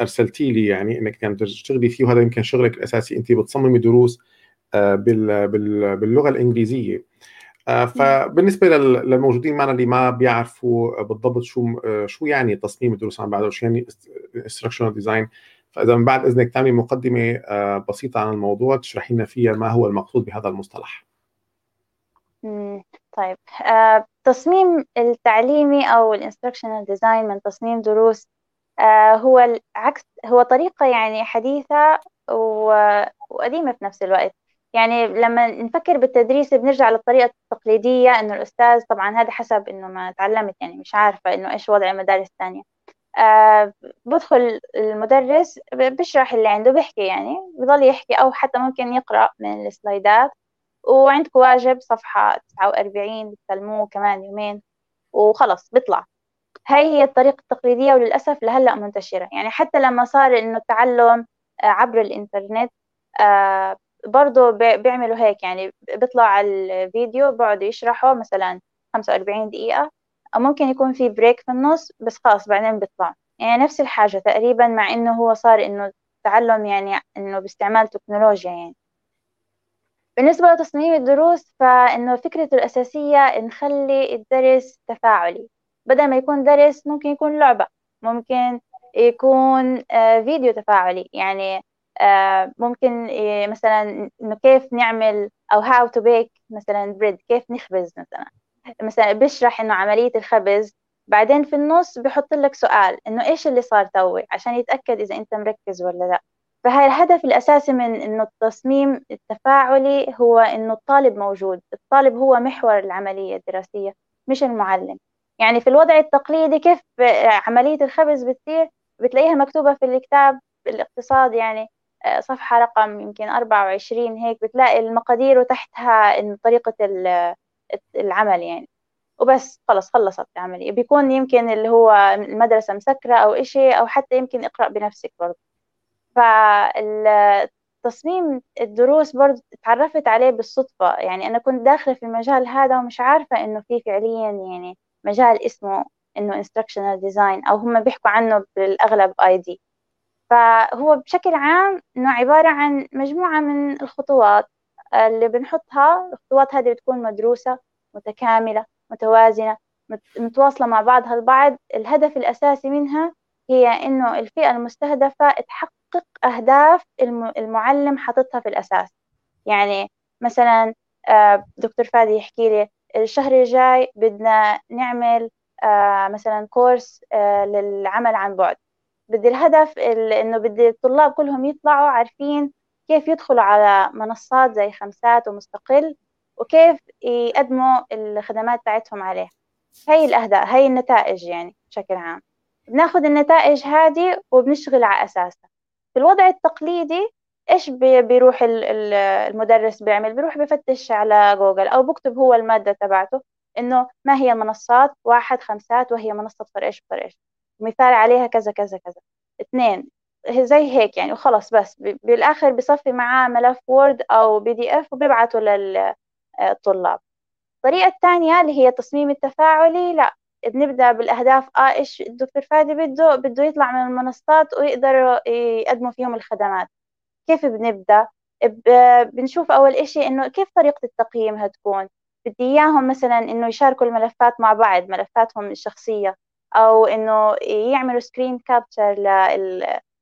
ارسلتي لي يعني انك عم تشتغلي فيه وهذا يمكن شغلك الأساسي انت بتصممي دروس آه، باللغة الإنجليزية. آه، فبالنسبة للموجودين معنا اللي ما بيعرفوا بالضبط شو آه، شو يعني تصميم الدروس عن بعد وشو يعني instructional design فإذا من بعد إذنك تعملي مقدمة بسيطة عن الموضوع تشرحي لنا فيها ما هو المقصود بهذا المصطلح.
طيب. التصميم التعليمي أو ال instructional design من تصميم دروس هو العكس هو طريقة يعني حديثة وقديمة في نفس الوقت. يعني لما نفكر بالتدريس بنرجع للطريقة التقليدية إنه الأستاذ طبعا هذا حسب إنه ما تعلمت يعني مش عارفة إنه إيش وضع المدارس الثانية. آه بدخل المدرس بشرح اللي عنده بيحكي يعني بضل يحكي أو حتى ممكن يقرأ من السلايدات. وعندكم واجب صفحة 49 بتسلموه كمان يومين وخلص بيطلع. هاي هي الطريقة التقليدية وللأسف لهلأ منتشرة. يعني حتى لما صار إنه التعلم آه، عبر الإنترنت آه، برضه بيعملوا هيك. يعني بيطلع الفيديو بقعدوا يشرحوا مثلا 45 دقيقة ممكن يكون في بريك في النص بس خلاص بعدين بيطلع. يعني نفس الحاجة تقريبا مع إنه هو صار إنه التعلم يعني إنه باستعمال تكنولوجيا يعني. بالنسبة لتصميم الدروس فإنه فكرته الأساسية نخلي الدرس تفاعلي. بدل ما يكون درس ممكن يكون لعبة. ممكن يكون آه، فيديو تفاعلي. يعني آه، ممكن آه، مثلا إنه كيف نعمل أو how to bake مثلا بريد كيف نخبز مثلا. مثلا بيشرح إنه عملية الخبز بعدين في النص بحط لك سؤال إنه إيش اللي صار توي؟ عشان يتأكد إذا أنت مركز ولا لا. فهي الهدف الأساسي من إنه التصميم التفاعلي هو إنه الطالب موجود. الطالب هو محور العملية الدراسية مش المعلم. يعني في الوضع التقليدي كيف عملية الخبز بتصير؟ بتلاقيها مكتوبة في الكتاب الاقتصاد يعني آه، صفحة رقم يمكن 24 هيك بتلاقي المقادير وتحتها إنه طريقة العمل يعني. وبس خلص خلصت العملية. بيكون يمكن اللي هو المدرسة مسكرة أو إشي أو حتى يمكن اقرأ بنفسك برضه. فالتصميم الدروس برضه تعرفت عليه بالصدفة. يعني أنا كنت داخلة في المجال هذا ومش عارفة إنه في فعليا يعني مجال اسمه إنه instructional design أو هم بيحكوا عنه بالأغلب دي فهو بشكل عام إنه عبارة عن مجموعة من الخطوات اللي بنحطها الخطوات هذه بتكون مدروسة متكاملة متوازنة متواصلة مع بعضها البعض. الهدف الأساسي منها هي إنه الفئة المستهدفة تحقق أهداف المعلم حاططها في الأساس. يعني مثلا آه، دكتور فادي يحكي لي الشهر الجاي بدنا نعمل آه، مثلا كورس آه، للعمل عن بعد. بدي الهدف إنه بدي الطلاب كلهم يطلعوا عارفين كيف يدخلوا على منصات زي خمسات ومستقل وكيف يقدموا الخدمات تاعتهم عليه. هي الأهداف هي النتائج يعني بشكل عام. بناخذ النتائج هذه وبنشتغل على أساسها. في الوضع التقليدي إيش بيروح المدرس بيعمل؟ بيروح بفتش على جوجل أو بكتب هو المادة تبعته إنه ما هي المنصات واحد خمسات وهي منصة بصر إيش بصر إيش. مثال عليها كذا كذا كذا. اثنين زي هيك يعني وخلص بس. بالآخر بصفي معاه ملف Word أو PDF وبيبعته للطلاب الطريقة الثانية اللي هي التصميم التفاعلي لا بنبدأ بالأهداف. آه إيش الدكتور فادي بده؟ بده يطلع من المنصات ويقدروا يقدموا فيهم الخدمات. كيف بنبدأ؟ بنشوف أول إشي إنه كيف طريقة التقييم هتكون. بدي إياهم مثلا إنه يشاركوا الملفات مع بعض ملفاتهم الشخصية أو إنه يعملوا سكرين كابتشر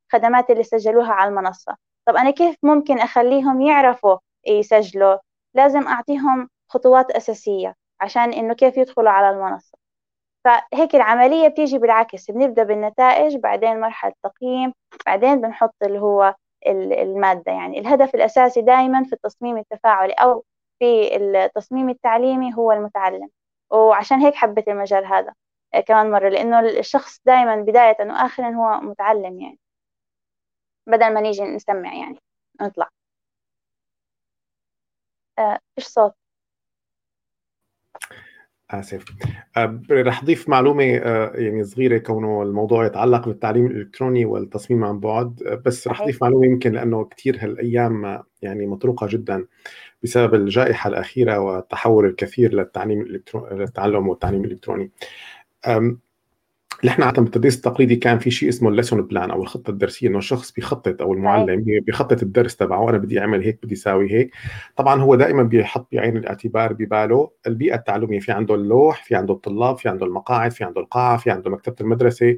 للخدمات اللي سجلوها على المنصة. طب أنا كيف ممكن أخليهم يعرفوا يسجلوا لازم أعطيهم خطوات أساسية عشان إنه كيف يدخلوا على المنصة. فهيك العملية بتيجي بالعكس بنبدأ بالنتائج بعدين مرحلة تقييم بعدين بنحط اللي هو المادة. يعني الهدف الأساسي دائما في التصميم التفاعلي أو في التصميم التعليمي هو المتعلم. وعشان هيك حبيت المجال هذا كمان مرة لأنه الشخص دائما بداية وآخرا هو متعلم يعني. بدل ما نيجي نسمع يعني نطلع. آه، إيش صوت؟
آسف. أه، رح اضيف معلومة أه، يعني صغيرة كونه الموضوع يتعلق بالتعليم الإلكتروني والتصميم عن بعد. أه، بس رح اضيف معلومة يمكن لأنه كثير هالأيام يعني مطروقة جدا بسبب الجائحة الأخيرة والتحول الكثير للتعليم الالكتروني للتعلم والتعليم الإلكتروني. نحن عادة بالتدريس التقليدي كان في شيء اسمه ال lesson plan أو الخطة الدرسية إنه الشخص بيخطط أو المعلم بيخطط الدرس تبعه أنا بدي أعمل هيك بدي أساوي هيك. طبعا هو دائما بيحط بعين الاعتبار بباله البيئة التعلمية في عنده اللوح في عنده الطلاب في عنده المقاعد في عنده القاعة في عنده مكتبة المدرسة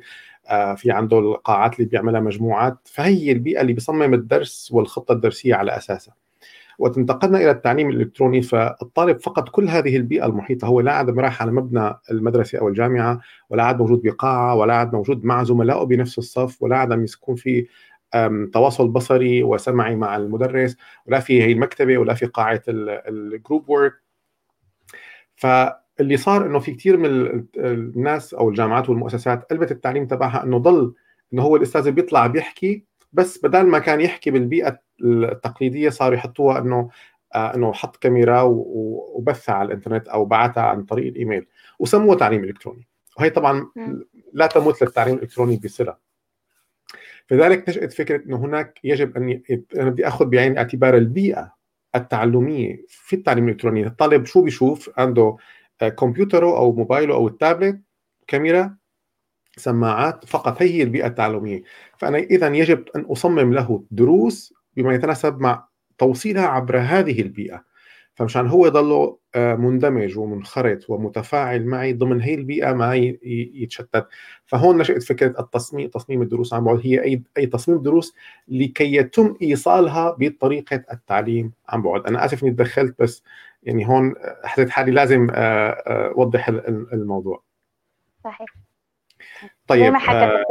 آه، في عنده القاعات اللي بيعملها مجموعات. فهي البيئة اللي بيصمم الدرس والخطة الدرسية على أساسها. وقت انتقلنا إلى التعليم الإلكتروني فالطالب فقد كل هذه البيئة المحيطة هو لا عاد راح على مبنى المدرسة أو الجامعة ولا عاد موجود بقاعة ولا عاد موجود مع زملائه بنفس الصف ولا عاد يكون في تواصل بصري وسمعي مع المدرس ولا في هي المكتبة ولا في قاعة ال group work فاللي صار إنه في كثير من الناس أو الجامعات والمؤسسات قلبت التعليم تبعها إنه ضل إنه هو الأستاذ بيطلع بيحكي بس بدل ما كان يحكي بالبيئة التقليدية صاروا يحطوها إنه آه إنه حط كاميرا وبثها على الإنترنت أو بعثها عن طريق الإيميل وسموه تعليم إلكتروني. وهي طبعا لا تمت للتعليم الإلكتروني بصلة. فذلك نشأت فكرة إنه هناك يجب أن أنا بدي أخذ بعين الاعتبار البيئة التعلمية في التعليم الإلكتروني. الطالب شو بيشوف؟ عنده آه، كمبيوتره أو موبايله أو التابلت كاميرا سماعات فقط هي البيئة التعلمية. فأنا إذا يجب أن أصمم له دروس بما يتناسب مع توصيلها عبر هذه البيئة. فمشان هو يضل آه، مندمج ومنخرط ومتفاعل معي ضمن هي البيئة ما يتشتت. فهون نشأت فكرة التصميم تصميم الدروس عن بعد. هي أي أي تصميم دروس لكي يتم إيصالها بطريقة التعليم عن بعد. أنا آسف إني تدخلت بس يعني هون حسيت حالي لازم آه، آه، أوضح الموضوع.
صحيح.
طيب زي
ما حكى آه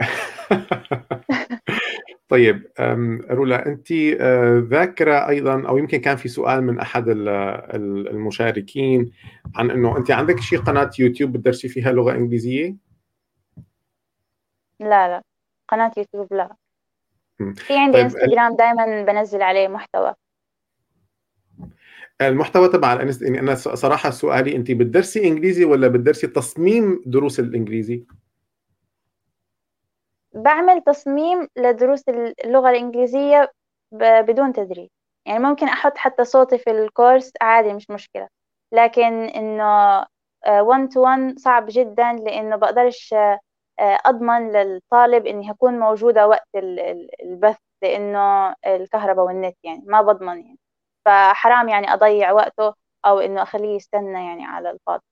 (laughs)
طيب رولا أنت آه، ذاكرة أيضا أو يمكن كان في سؤال من أحد المشاركين عن إنه أنت عندك شيء قناة يوتيوب بتدرسي فيها لغة إنجليزية؟
لا لا. قناة يوتيوب لا. في عندي طيب انستغرام دائما بنزل عليه محتوى.
المحتوى تبع الانست يعني أنا صراحة سؤالي انت بتدرسي إنجليزي ولا بتدرسي تصميم دروس الإنجليزي؟
بعمل تصميم لدروس اللغة الإنجليزية بدون تدريب. يعني ممكن أحط حتى صوتي في الكورس عادي مش مشكلة. لكن إنه 1 تو 1 صعب جدا لأنه بقدرش آه، أضمن للطالب إني هكون موجودة وقت البث لأنه الكهرباء والنت يعني ما بضمن يعني. فحرام يعني أضيع وقته أو إنه أخليه يستنى يعني على الفاضي.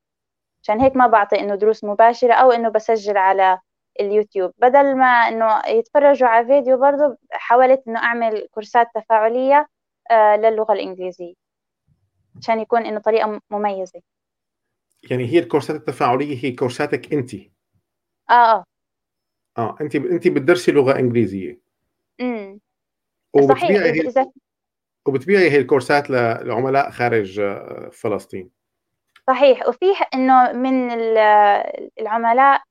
عشان هيك ما بعطي إنه دروس مباشرة أو إنه بسجل على اليوتيوب. بدل ما إنه يتفرجوا على فيديو برضو حاولت إنه أعمل كورسات تفاعلية آه، للغة الإنجليزية. عشان يكون إنه طريقة مميزة.
يعني هي الكورسات التفاعلية هي كورساتك أنت؟
آه آه.
آه انت انت بتدرسي لغة إنجليزية.
امم
صحيح إذا وبتبيعي هي الكورسات لعملاء خارج آه، فلسطين.
صحيح. وفي إنه من العملاء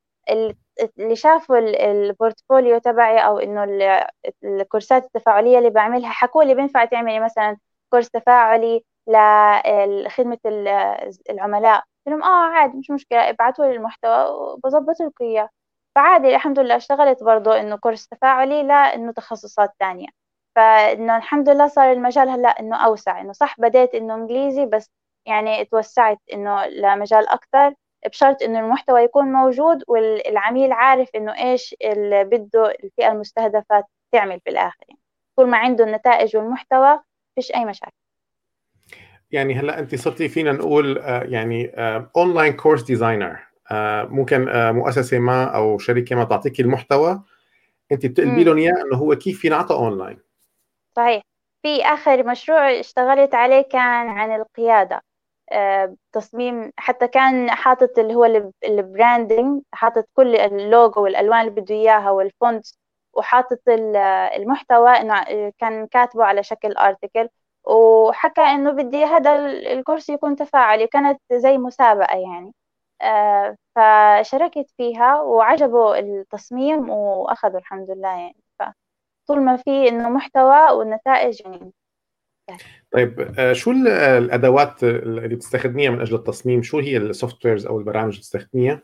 اللي شافوا ال portfolio تبعي أو إنه الكورسات التفاعلية اللي بعملها حكوا لي بينفع تعملي مثلا course تفاعلي لخدمه العملاء. قلت لهم آه عادي مش مشكلة ابعتوا لي المحتوى وبظبط لكم إياه. فعادي الحمد لله اشتغلت برضه إنه course تفاعلي لا إنه تخصصات تانية. فإنه الحمد لله صار المجال هلأ إنه أوسع إنه صح بديت إنه إنجليزي بس يعني توسعت إنه لمجال أكثر بشرط إنه المحتوى يكون موجود والعميل عارف إنه إيش اللي بده الفئة المستهدفة تعمل في الآخر يعني. طول ما عنده النتائج والمحتوى فيش أي مشاكل.
يعني هلأ أنت صرتي فينا نقول آه، يعني online course designer ممكن آه، مؤسسة ما أو شركة ما تعطيكي المحتوى أنت بتقلبي لهم إياه إنه هو كيف ينعطى اونلاين
صحيح. في آخر مشروع اشتغلت عليه كان عن القيادة. آه، تصميم حتى كان حاطط اللي هو ال branding حاطط كل اللوجو والألوان اللي بده إياها وال font وحاطط المحتوى إنه كان كاتبه على شكل article وحكى إنه بدي هذا ال course يكون تفاعلي كانت زي مسابقة يعني. آه، فشاركت فيها وعجبوا التصميم وأخذوا الحمد لله يعني. فطول ما في إنه محتوى والنتائج يعني.
طيب آه، شو الأدوات اللي بتستخدميها من أجل التصميم؟ شو هي ال softwares أو البرامج اللي بتستخدميها؟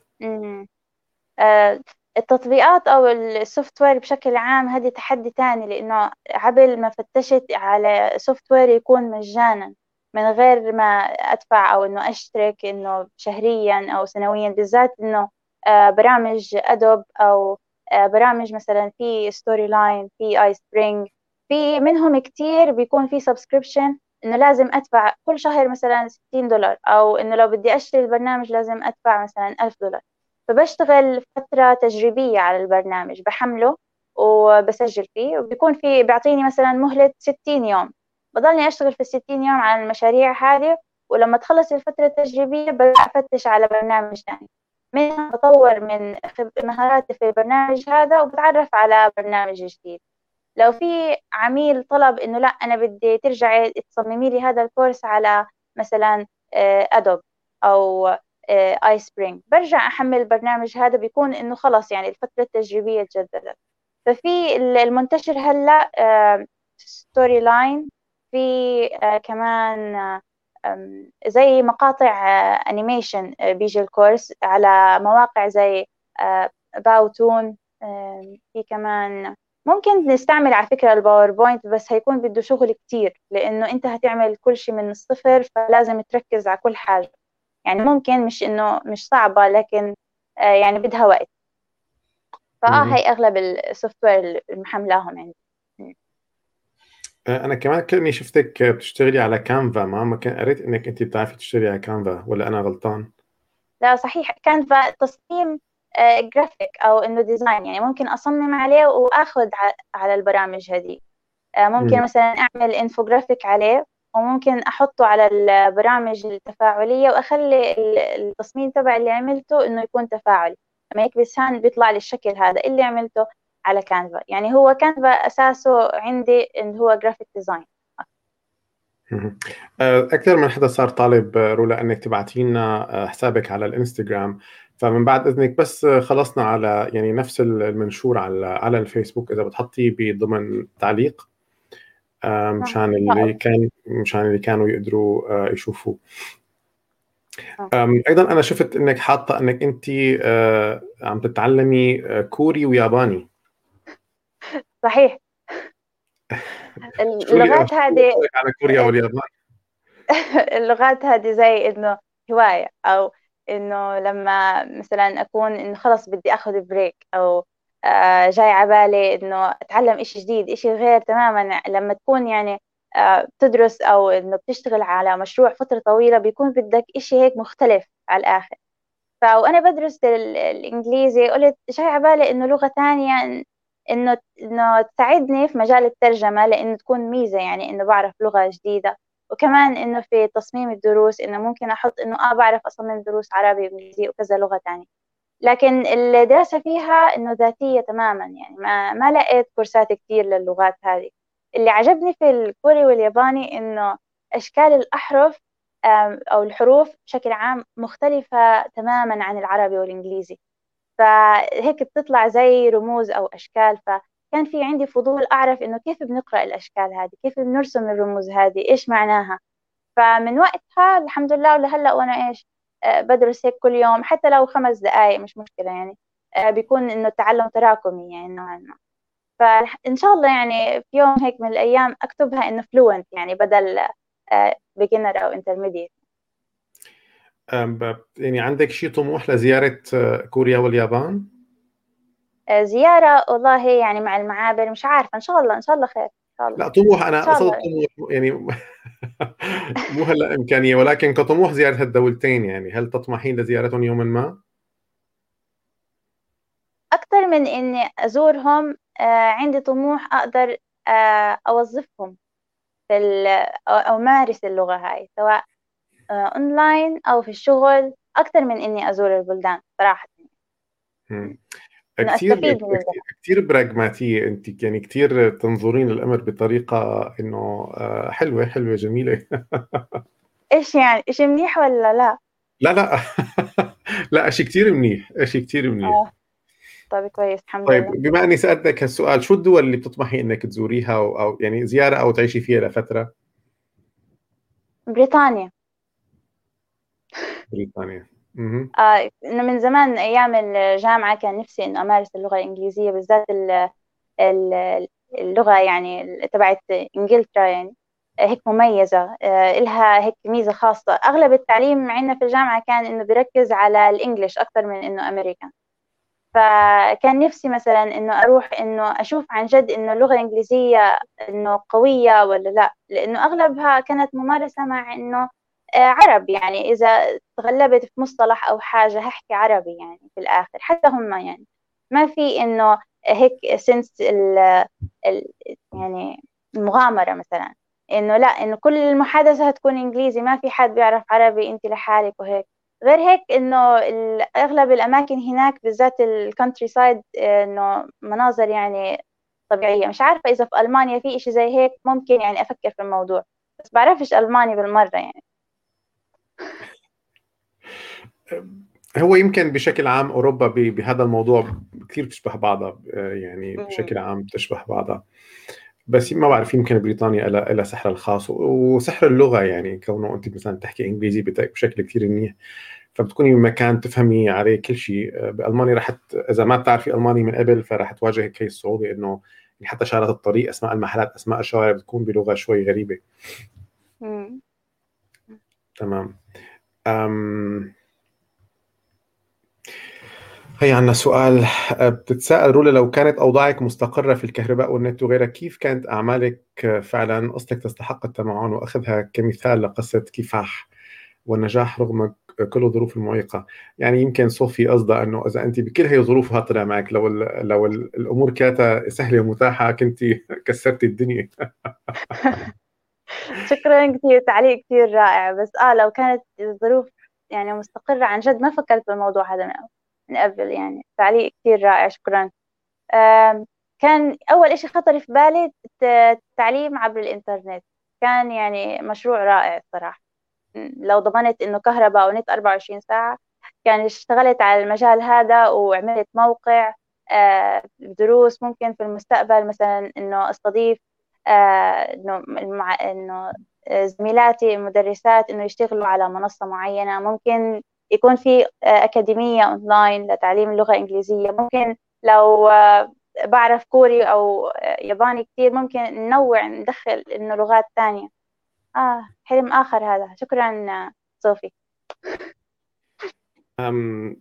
آه، التطبيقات أو ال software بشكل عام هذه تحدي ثاني لأنه عبال ما فتشت على software يكون مجانا من غير ما أدفع أو إنه أشترك إنه شهريا أو سنويا بالذات إنه آه، برامج Adobe أو برامج مثلا في Storyline في iSpring في منهم كتير بيكون في subscription إنه لازم أدفع كل شهر مثلا 60 دولار أو إنه لو بدي أشتري البرنامج لازم أدفع مثلا 1000 دولار. فبشتغل فترة تجريبية على البرنامج بحمله وبسجل فيه وبيكون في بيعطيني مثلا مهلة 60 يوم. بضلني أشتغل في الستين يوم على المشاريع هذه ولما تخلص الفترة التجريبية برجع أفتش على برنامج ثاني منها بطور من مهاراتي في البرنامج هذا وبتعرف على برنامج جديد. لو في عميل طلب إنه لا أنا بدي ترجعي تصممي لي هذا ال course على مثلا Adobe آه، أو i آه، Spring برجع أحمل البرنامج هذا بيكون إنه خلص يعني الفترة التجريبية تجددت. ففي المنتشر هلأ Storyline في آه، كمان زي مقاطع animation بيجي ال course على مواقع زي Powtoon في كمان. ممكن نستعمل على فكرة ال PowerPoint بس هيكون بده شغل كتير لأنه أنت هتعمل كل شيء من الصفر فلازم تركز على كل حاجة. يعني ممكن مش إنه مش صعبة لكن آه يعني بدها وقت. فآه هي أغلب ال software المحملاهم عندي.
آه، أنا كمان كأني شفتك بتشتغلي على Canva ما ما كان قريت إنك أنت بتعرفي تشتغلي على Canva ولا أنا غلطان؟
لا صحيح. Canva تصميم جرافيك أو إنه design يعني ممكن أصمم عليه وأخذ على البرامج هذه. آه، ممكن مثلا أعمل انفوجرافيك عليه وممكن أحطه على البرامج التفاعلية وأخلي التصميم تبع اللي عملته إنه يكون تفاعلي. لما يكبس hand بيطلع لي الشكل هذا اللي عملته. على Canva يعني هو Canva أساسه عندي انه هو graphic design
أكثر من حدا صار طالب رولا إنك تبعتي لنا آه، حسابك على الإنستغرام. فمن بعد إذنك بس خلصنا على يعني نفس المنشور على على الفيسبوك إذا بتحطيه بضمن تعليق مشان اللي كان مشان اللي كانوا يقدروا آه، يشوفوه. أيضا أنا شفت إنك حاطة إنك انت آه، عم تتعلمي آه، كوري وياباني.
صحيح. (laughs) اللغات هذه
على كوريا واليابان. (laughs)
اللغات هذه زي إنه هواية أو إنه لما مثلا أكون إنه خلص بدي أخذ بريك أو آه، جاي على بالي إنه أتعلم إشي جديد إشي غير تماما. لما تكون يعني آه، بتدرس أو إنه بتشتغل على مشروع فترة طويلة بيكون بدك إشي هيك مختلف على الآخر. فوانا بدرس الإنجليزي قلت جاي على بالي إنه لغة ثانية إنه إنه تساعدني في مجال الترجمة لإنه تكون ميزة يعني إنه بعرف لغة جديدة. وكمان إنه في تصميم الدروس إنه ممكن أحط إنه آه بعرف أصمم دروس عربي وانجليزي وكذا لغة تانية. لكن الدراسة فيها إنه ذاتية تماما يعني ما ما لقيت كورسات كتير للغات هذه. اللي عجبني في الكوري والياباني إنه أشكال الأحرف أو الحروف بشكل عام مختلفة تماما عن العربي والإنجليزي. فهيك بتطلع زي رموز أو أشكال. فكان في عندي فضول أعرف إنه كيف بنقرأ الأشكال هذه؟ كيف بنرسم الرموز هذه؟ إيش معناها؟ فمن وقتها الحمد لله ولهلأ وأنا إيش آه، بدرس هيك كل يوم حتى لو خمس دقائق مش مشكلة يعني آه، بيكون إنه التعلم تراكمي يعني نوعا ما. فإن شاء الله يعني في يوم هيك من الأيام أكتبها إنه fluent يعني بدل beginner أو intermediate
يعني عندك شيء طموح لزيارة آه، كوريا واليابان؟
زيارة والله يعني مع المعابر مش عارفة إن شاء الله إن شاء الله خير إن شاء الله
لا طموح أنا أقصد طموح يعني (laughs) مو هلا إمكانية ولكن كطموح زيارة هالدولتين يعني هل تطمحين لزيارتهم يوما ما؟
أكثر من إني أزورهم آه، عندي طموح أقدر آه، أوظفهم في أو أمارس اللغة هاي سواء أونلاين أو في الشغل أكثر من إني أزور البلدان صراحة.
كثير كثير براغماتية انت. يعني كثير تنظرين الامر بطريقة إنه آه، حلوة حلوة جميلة. (laughs)
إيش يعني؟ شيء منيح ولا لا؟
لا لا. (laughs) لا شيء كثير منيح شيء كثير منيح. آه.
طيب كويس الحمد
طيب لله. بما إني سألتك هالسؤال شو الدول اللي بتطمحي إنك تزوريها أو, أو يعني زيارة أو تعيشي فيها لفترة؟
بريطانيا.
بريطانيا
آه إنه من زمان أيام الجامعة كان نفسي إنه أمارس اللغة الإنجليزية بالذات اللغة يعني تبعت إنجلترا يعني. هيك مميزة. آه، إلها هيك ميزة خاصة. أغلب التعليم عندنا في الجامعة كان إنه بيركز على الإنجليش أكثر من إنه أمريكان. فكان نفسي مثلا إنه أروح إنه أشوف عن جد إنه اللغة الإنجليزية إنه قوية ولا لا. لأنه أغلبها كانت ممارسة مع إنه آه، عربي يعني إذا تغلبت في مصطلح أو حاجة هحكي عربي يعني في الآخر حتى هم يعني. ما في إنه هيك سنس ال يعني المغامرة مثلا. إنه لا إنه كل المحادثة هتكون إنجليزي ما في حد بيعرف عربي أنت لحالك وهيك. غير هيك إنه أغلب الأماكن هناك بالذات ال countryside إنه مناظر يعني طبيعية. مش عارفة إذا في ألمانيا في إشي زي هيك ممكن يعني أفكر في الموضوع. بس بعرفش ألماني بالمرة يعني.
هو يمكن بشكل عام أوروبا بهذا الموضوع كثير بتشبه بعضها يعني بشكل عام بتشبه بعضها. بس ما بعرف يمكن بريطانيا لها لها سحرها الخاص وسحر اللغة يعني كونه أنت مثلا تحكي إنجليزي بشكل كثير منيح فبتكوني بمكان تفهمي عليه كل شيء. بالمانيا رح إذا ما بتعرفي ألماني من قبل فرح تواجهك هي الصعوبه إنه حتى شارات الطريق أسماء المحلات أسماء الشوارع بتكون بلغة شوي غريبة. تمام. أم... هي عندنا سؤال بتتساءل رولا لو كانت أوضاعك مستقرة في الكهرباء والنت وغيرها كيف كانت أعمالك فعلا؟ قصتك تستحق التمعن وأخذها كمثال لقصة كفاح والنجاح رغم كل الظروف المعيقة. يعني يمكن صوفي قصدها أنه إذا أنت بكل هي ظروفها طلع معك لو لو الأمور كانت سهلة ومتاحة كنت (laughs) كسرتي الدنيا. (laughs)
شكرا كثير تعليق كثير رائع. بس آه لو كانت الظروف يعني مستقرة عن جد ما فكرت بالموضوع هذا من قبل يعني. تعليق كثير رائع شكرا. كان أول إشي خطر في بالي التعليم عبر الإنترنت. كان يعني مشروع رائع الصراحة لو ضمنت إنه كهرباء ونت 24 ساعة كان اشتغلت على المجال هذا وعملت موقع آه، دروس ممكن في المستقبل مثلا إنه أستضيف آه، إنه إنه زميلاتي المدرسات إنه يشتغلوا على منصة معينة. ممكن يكون في آه، أكاديمية اونلاين لتعليم اللغة الإنجليزية. ممكن لو آه، بعرف كوري أو ياباني كثير ممكن ننوع ندخل إنه لغات ثانية آه حلم آخر هذا. شكرا صوفي. (laughs)
أم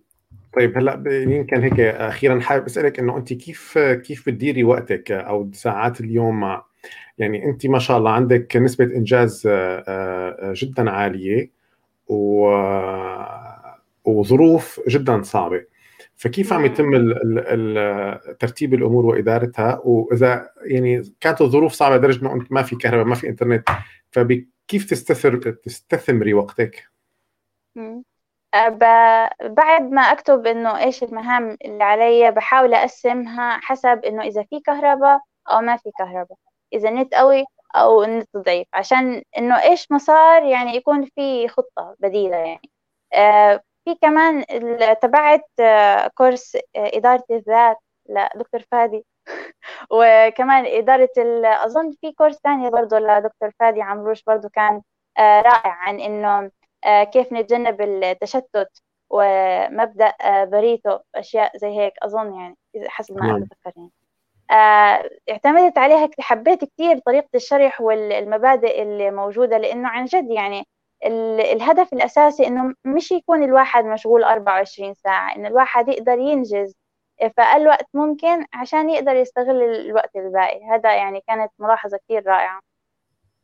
طيب هلأ يمكن هيك أخيرا حابب أسألك إنه أنت كيف كيف بتديري وقتك أو ساعات اليوم مع يعني أنت ما شاء الله عندك نسبة إنجاز آه، آه، جدا عالية وظروف جدا صعبة. فكيف عم يتم ترتيب الأمور وإدارتها؟ وإذا يعني كانت الظروف صعبة لدرجة إنه أنت ما في كهرباء ما في إنترنت فكيف تستثر تستثمري وقتك؟
أه، بعد ما أكتب إنه إيش المهام اللي علي بحاول أقسمها حسب إنه إذا في كهرباء أو ما في كهرباء. إذا النت قوي أو النت ضعيف. عشان إنه إيش ما صار يعني يكون في خطة بديلة يعني. أه في كمان تبعت course إدارة الذات لدكتور فادي. (laughs) وكمان إدارة أظن في course ثاني برضه لدكتور فادي عمروش برضه كان رائع عن إنه كيف نتجنب التشتت ومبدأ باريتو أشياء زي هيك أظن يعني حسب ما نعم. أتذكر يعني. آه، اعتمدت عليها حبيت كثير طريقة الشرح والمبادئ اللي موجودة لأنه عن جد يعني الهدف الأساسي إنه مش يكون الواحد مشغول 24 ساعة إن الواحد يقدر ينجز في أقل وقت ممكن عشان يقدر يستغل الوقت الباقي. هذا يعني كانت ملاحظة كثير رائعة.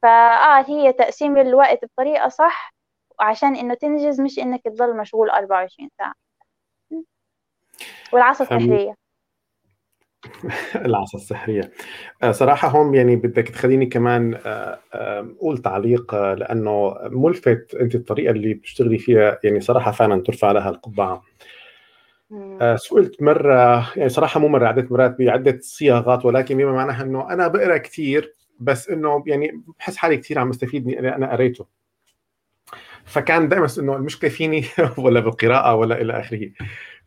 فآه هي تقسيم الوقت بطريقة صح وعشان إنه تنجز مش إنك تضل مشغول 24 ساعة. والعصا السحرية (laughs)
العصا السحرية. آه، صراحة هون يعني بدك تخليني كمان آه، آه، أقول تعليق لأنه ملفت أنت الطريقة اللي بتشتغلي فيها يعني صراحة فعلا ترفع لها القبعة. سئلت مرة يعني صراحة مو مرة عدة مرات بعدة صياغات ولكن بما معناها أنه أنا بقرأ كثير بس أنه يعني بحس حالي كثير عم بستفيد من أنا قريته. فكان دائما إنه المشكلة فيني (laughs) ولا بالقراءة ولا إلى آخره.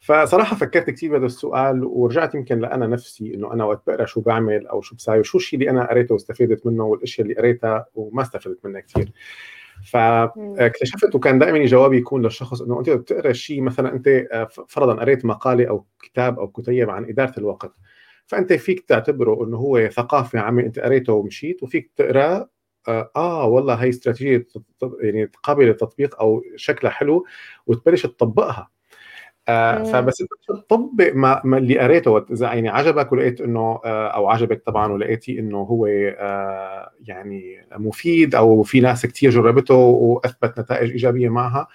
فصراحة فكرت كثير بهذا السؤال ورجعت يمكن لأنا نفسي إنه أنا وقت بقرأ شو بعمل أو شو بساوي شو الشيء اللي أنا قريته واستفدت منه والأشياء اللي قريتها وما استفدت منها كثير فاكتشفت وكان دائما جوابي يكون للشخص إنه أنت بتقرأ شيء مثلا أنت آه، فرضا قريت مقالة أو كتاب أو كتيب عن إدارة الوقت. فأنت فيك تعتبره إنه هو ثقافة عامة أنت قريته ومشيت وفيك تقرأ آه, آه والله هي استراتيجية يعني قابلة للتطبيق أو شكلها حلو وتبلش تطبقها. آه فبس تطبق ما, ما اللي قريته إذا يعني عجبك ولقيت إنه آه أو عجبك طبعا ولقيتي إنه هو آه يعني مفيد أو في ناس كثير جربته وأثبت نتائج إيجابية معها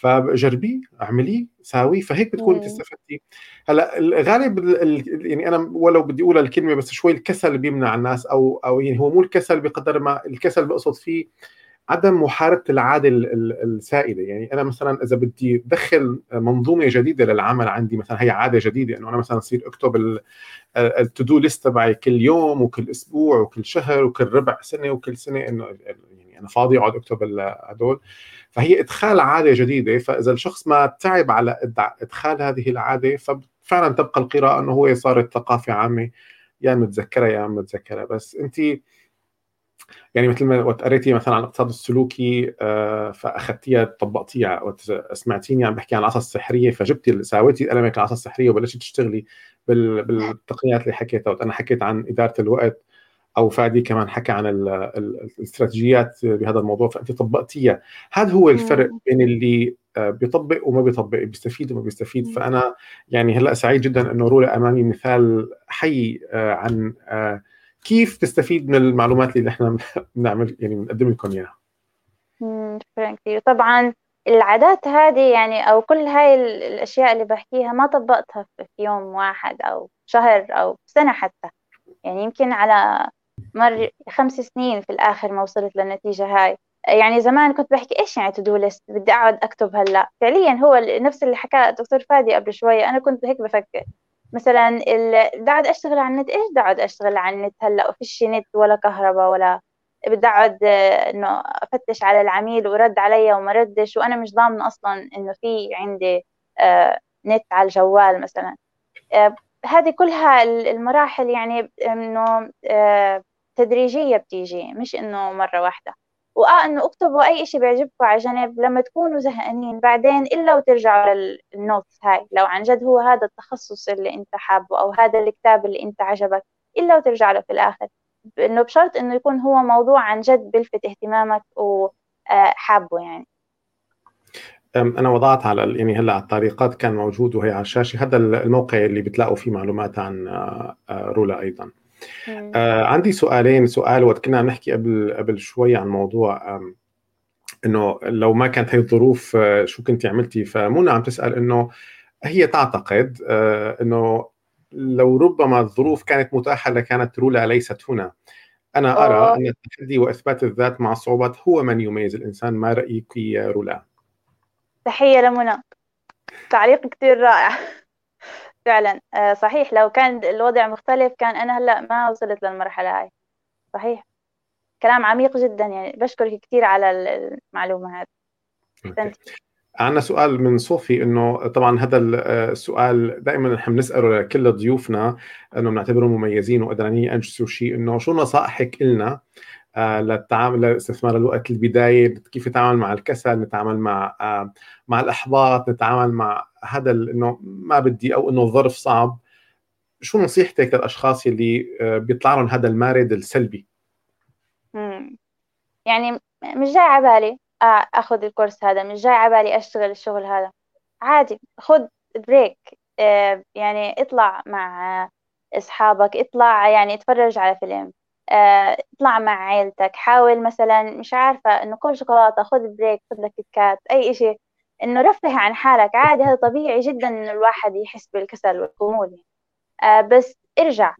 فجربيه اعمليه ساوي فهيك بتكون انت استفدتي. هلأ الغالب يعني أنا ولو بدي أقول الكلمة بس شوي الكسل بيمنع الناس أو أو يعني هو مو الكسل بقدر ما الكسل بقصد فيه عدم محاربة العادة السائدة. يعني أنا مثلا إذا بدي ادخل منظومة جديدة للعمل عندي مثلا هي عادة جديدة إنه أنا مثلا اصير أكتب التو دو ليست تبعي كل يوم وكل أسبوع وكل شهر وكل ربع سنة وكل سنة إنه يعني أنا فاضي اقعد اكتب هدول. فهي إدخال عادة جديدة فإذا الشخص ما تعب على إدخال هذه العادة ففعلا تبقى القراءة إنه هو صارت ثقافة عامة يا متذكرها يا متذكرها بس أنت يعني مثل ما وقت قريتي مثلا عن الاقتصاد السلوكي آه، فأخذتيها طبقتيها وقت سمعتيني عم بحكي عن العصا السحرية فجبتي ساويتي قلمك العصا السحرية وبلشتي تشتغلي بالتقنيات اللي حكيتها. وقت أنا حكيت عن إدارة الوقت أو فادي كمان حكى عن الاستراتيجيات بهذا الموضوع فأنت طبقتيها. هذا هو الفرق بين اللي آه، بيطبق وما بيطبق بيستفيد وما بيستفيد. فأنا يعني هلأ سعيد جدا إنه رولا أمامي مثال حي آه، عن آه، كيف تستفيد من المعلومات اللي إحنا (laughs) بنعمل يعني بنقدم لكم إياها.
شكرا كثير. طبعا العادات هذه يعني أو كل هاي الأشياء اللي بحكيها ما طبقتها في يوم واحد أو شهر أو سنة حتى. يعني يمكن على مر خمس سنين في الآخر ما وصلت للنتيجة هاي. يعني زمان كنت بحكي إيش يعني تو ليست بدي أقعد أكتب هلأ. فعليا هو نفس اللي حكاه الدكتور فادي قبل شوية. أنا كنت هيك بفكر. مثلا بدي اقعد أشتغل على النت إيش بدي اقعد أشتغل على النت هلأ؟ وفيش نت ولا كهرباء ولا بدي أقعد إنه أفتش على العميل ورد علي وما ردش. وأنا مش ضامنة أصلا إنه في عندي آه، نت على الجوال مثلا. آه، هذه كلها المراحل يعني إنه آه، تدريجية بتيجي مش إنه مرة واحدة. وآه إنه اكتبوا أي إشي بيعجبكم على جنب لما تكونوا زهقانين. بعدين إلا وترجعوا للنوتس هاي لو عن جد هو هذا التخصص اللي أنت حابه أو هذا الكتاب اللي أنت عجبك إلا وترجع له في الآخر. إنه بشرط إنه يكون هو موضوع عن جد بيلفت اهتمامك وحابه آه، يعني.
أنا وضعت على يعني هلأ على التعليقات كان موجود وهي على الشاشة. هذا الموقع اللي بتلاقوا فيه معلومات عن آه، آه، رولا أيضا. آه عندي سؤالين سؤال وقت كنا عم نحكي قبل قبل شوي عن موضوع إنه لو ما كانت هي الظروف آه شو كنت عملتي؟ فمنى عم تسأل إنه هي تعتقد آه إنه لو ربما الظروف كانت متاحة لكانت رولا ليست هنا. أنا أرى أوه. أن التحدي وإثبات الذات مع الصعوبات هو من يميز الإنسان ما رأيك يا رولا
تحية لمنى. تعليق كثير رائع. فعلا. آه، صحيح لو كان الوضع مختلف كان أنا هلأ ما وصلت للمرحلة هاي. صحيح. كلام عميق جدا يعني. بشكرك كثير على المعلومة هذه.
عندنا سؤال من صوفي إنه طبعا هذا السؤال دائما نحن بنسأله لكل ضيوفنا إنه بنعتبرهم مميزين وقدرانين ينجزوا شيء إنه شو نصائحك لنا آه، للتعامل لاستثمار الوقت البداية كيف نتعامل مع الكسل نتعامل مع آه، مع الأحباط نتعامل مع هذا إنه ما بدي أو إنه الظرف صعب. شو نصيحتك للأشخاص اللي آه، بيطلع لهم هذا المارد السلبي؟
يعني مش جاي على بالي أخذ ال course هذا مش جاي على بالي أشتغل الشغل هذا. عادي خذ break يعني اطلع مع أصحابك اطلع يعني اتفرج على فيلم. آه، اطلع مع عيلتك حاول مثلا مش عارفة إنه كل شوكولاتة خذ break خذ لك cut أي إشي إنه رفه عن حالك. عادي هذا طبيعي جدا إنه الواحد يحس بالكسل والخمول. آه بس ارجع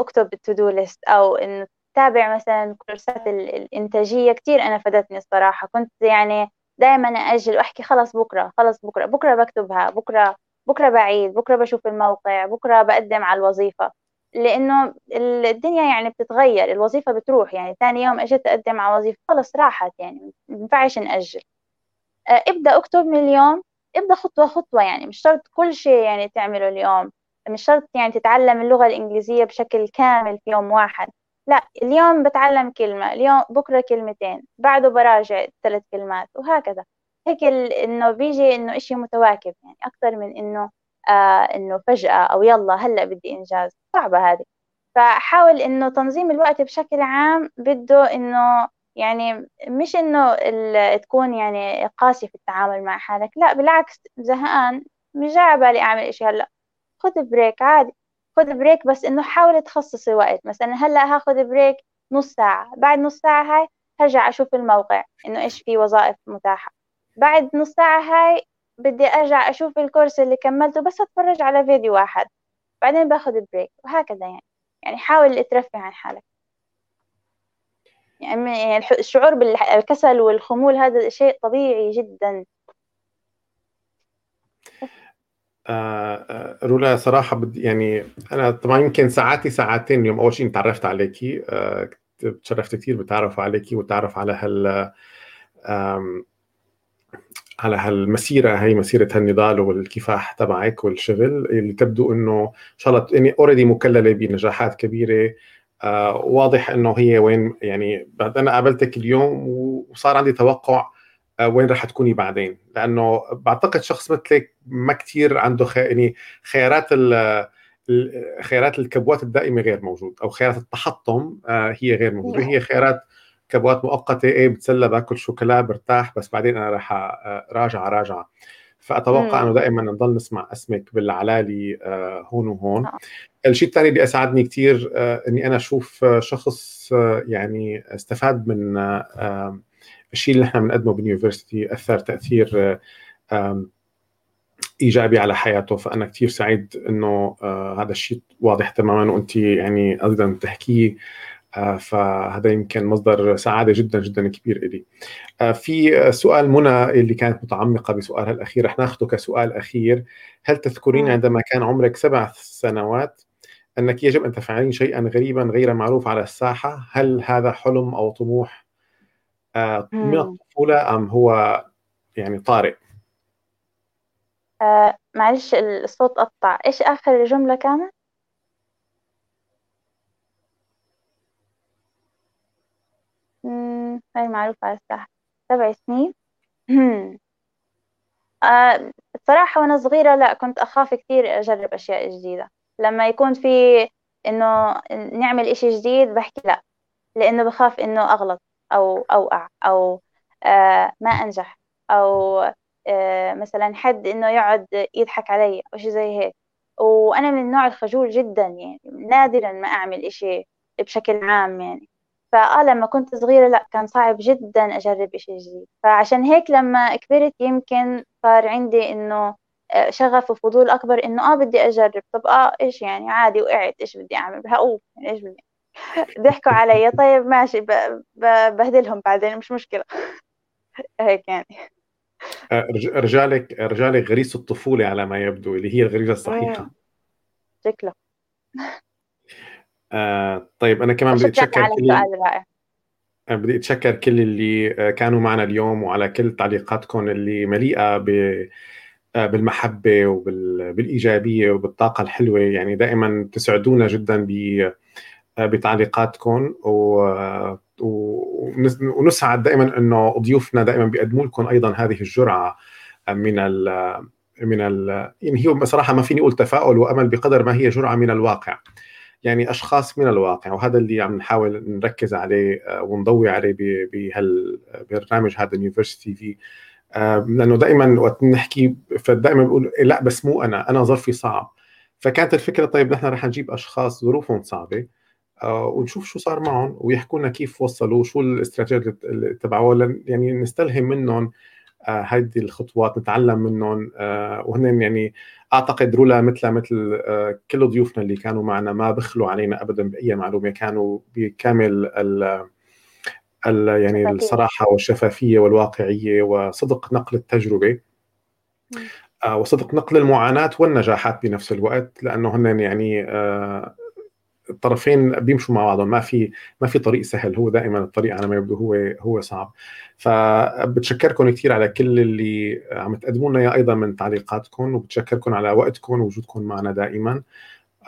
اكتب ال to do list أو إنه تابع مثلا كورسات الإنتاجية. كتير أنا فادتني الصراحة. كنت يعني دائما أجل وأحكي خلص بكرة خلص بكرة بكرة بكتبها بكرة بكرة بعيد بكرة بشوف الموقع بكرة بقدم على الوظيفة. لأنه الدنيا يعني بتتغير الوظيفة بتروح يعني ثاني يوم أجيت أقدم على وظيفة خلص راحت يعني ما ينفعش نأجل. آه، ابدأ اكتب من اليوم ابدأ خطوة خطوة يعني مش شرط كل شيء يعني تعمله اليوم مش شرط يعني تتعلم اللغة الإنجليزية بشكل كامل في يوم واحد. لا اليوم بتعلم كلمة اليوم بكرة كلمتين بعده براجع ثلاث كلمات وهكذا. هيك إنه بيجي إنه إشي متواكب يعني أكثر من إنه آه إنه فجأة أو يلا هلأ بدي إنجاز. صعبة هذه. فحاول إنه تنظيم الوقت بشكل عام بده إنه يعني مش إنه تكون يعني قاسي في التعامل مع حالك لا بالعكس زهقان مش جاي بالي أعمل إشي هلأ. خذ break عادي. خذ break بس إنه حاول تخصص وقت مثلا هلأ هاخذ break نص ساعة. بعد نص ساعة هاي هرجع أشوف الموقع إنه إيش في وظائف متاحة. بعد نص ساعة هاي بدي أرجع أشوف الكورس اللي كملته بس أتفرج على فيديو واحد. بعدين باخذ break وهكذا يعني. يعني حاول ترفه عن حالك. يعني الشعور بالكسل والخمول هذا شيء طبيعي جدا.
آه, آه، رولا صراحة بدي يعني أنا طبعا يمكن ساعاتي ساعتين اليوم أول شيء تعرفت عليكي. آه تشرفت كثير بتعرف عليكي وتعرف على هال على هالمسيرة هي مسيرة هالنضال والكفاح تبعك والشغل اللي تبدو إنه إن شاء الله يعني اوريدي مكللة بنجاحات كبيرة. آه واضح إنه هي وين يعني بعد أنا قابلتك اليوم وصار عندي توقع آه وين رح تكوني بعدين. لأنه بعتقد شخص مثلك ما كثير عنده خي... يعني خيارات ال خيارات الكبوات الدائمة غير موجود أو خيارات التحطم آه هي غير موجودة. هي خيارات كبوات مؤقتة إيه بتسلى باكل شوكولا برتاح بس بعدين أنا راح راجع راجع. فأتوقع إنه دائما نضل نسمع اسمك بالعلالي آه، هون وهون. آه. الشيء الثاني اللي اسعدني كثير آه، إني أنا أشوف شخص يعني استفاد من الشيء اللي نحن بنقدمه باليونيفرستي أثر تأثير إيجابي على حياته. فأنا كثير سعيد إنه هذا الشيء واضح تماما وانت يعني أيضا تحكيه. فهذا يمكن مصدر سعادة جدا جدا كبير لي. آه، في سؤال منى اللي كانت متعمقة بسؤالها الأخير رح ناخذه كسؤال أخير. هل تذكرين عندما كان عمرك سبع سنوات أنك يجب أن تفعلين شيئا غريبا غير معروف على الساحة؟ هل هذا حلم أو طموح؟ آه، من الطفولة أم هو يعني طارئ؟
آه معلش الصوت قطع. إيش آخر جملة كانت؟ هاي معروفة على الساحة. سبع سنين. الصراحة وأنا صغيرة لا كنت أخاف كثير أجرب أشياء جديدة. لما يكون في إنه نعمل إشي جديد بحكي لا لأنه بخاف إنه أغلط أو أوقع أو آه ما أنجح أو آه مثلا حد إنه يقعد يضحك علي أو شيء زي هيك. وأنا من النوع الخجول جدا يعني نادرا ما أعمل إشي بشكل عام يعني. فآه لما كنت صغيرة لا كان صعب جدا أجرب إشي جديد. فعشان هيك لما كبرت يمكن صار عندي إنه آه، شغف وفضول أكبر إنه آه بدي أجرب. طب آه إيش يعني؟ عادي وقعت. إيش بدي أعمل؟ هقوم يعني إيش بدي؟ (laughs) ضحكوا علي. طيب ماشي ببهدلهم بعدين مش مشكلة. (laughs) هيك يعني.
آه، رجالك رجالك غريزة الطفولة على ما يبدو اللي هي الغريزة الصحيحة.
شكله.
آه طيب أنا كمان بدي أتشكر
على السؤال الرائع
بدي أتشكر كل اللي كانوا معنا اليوم وعلى كل تعليقاتكم اللي مليئة ب بالمحبة وبالايجابيه وبالطاقة الحلوة. يعني دائما تسعدونا جدا بتعليقاتكم و ونسعد دائما إنه ضيوفنا دائما بيقدموا لكم أيضا هذه الجرعة من ال من ال يعني هي بصراحة ما فيني أقول تفاؤل وأمل بقدر ما هي جرعة من الواقع. يعني أشخاص من الواقع وهذا اللي عم نحاول نركز عليه آه، ونضوي عليه بهالبرنامج هذا اليونيفرستي في لأنه دائما وقت نحكي فدائما بقول لا بس مو أنا أنا ظرفي صعب. فكانت الفكرة طيب نحن رح نجيب أشخاص ظروفهم صعبة آه، ونشوف شو صار معهم ويحكوا لنا كيف وصلوا شو الاستراتيجيه اللي تبعوها يعني نستلهم منهم هذه آه، الخطوات نتعلم منهم آه، وهن يعني أعتقد رولا مثل مثل كل ضيوفنا اللي كانوا معنا ما بخلوا علينا ابدا بأي معلومة كانوا بكامل ال ال يعني الصراحة والشفافية والواقعية وصدق نقل التجربة وصدق نقل المعاناة والنجاحات بنفس الوقت لأنه هن يعني الطرفين بيمشوا مع بعضهم ما في ما في طريق سهل هو دائما الطريق على ما يبدو هو هو صعب. فبتشكركم كثير على كل اللي عم تقدموا لنا أيضا من تعليقاتكم وبتشكركم على وقتكم ووجودكم معنا دائما.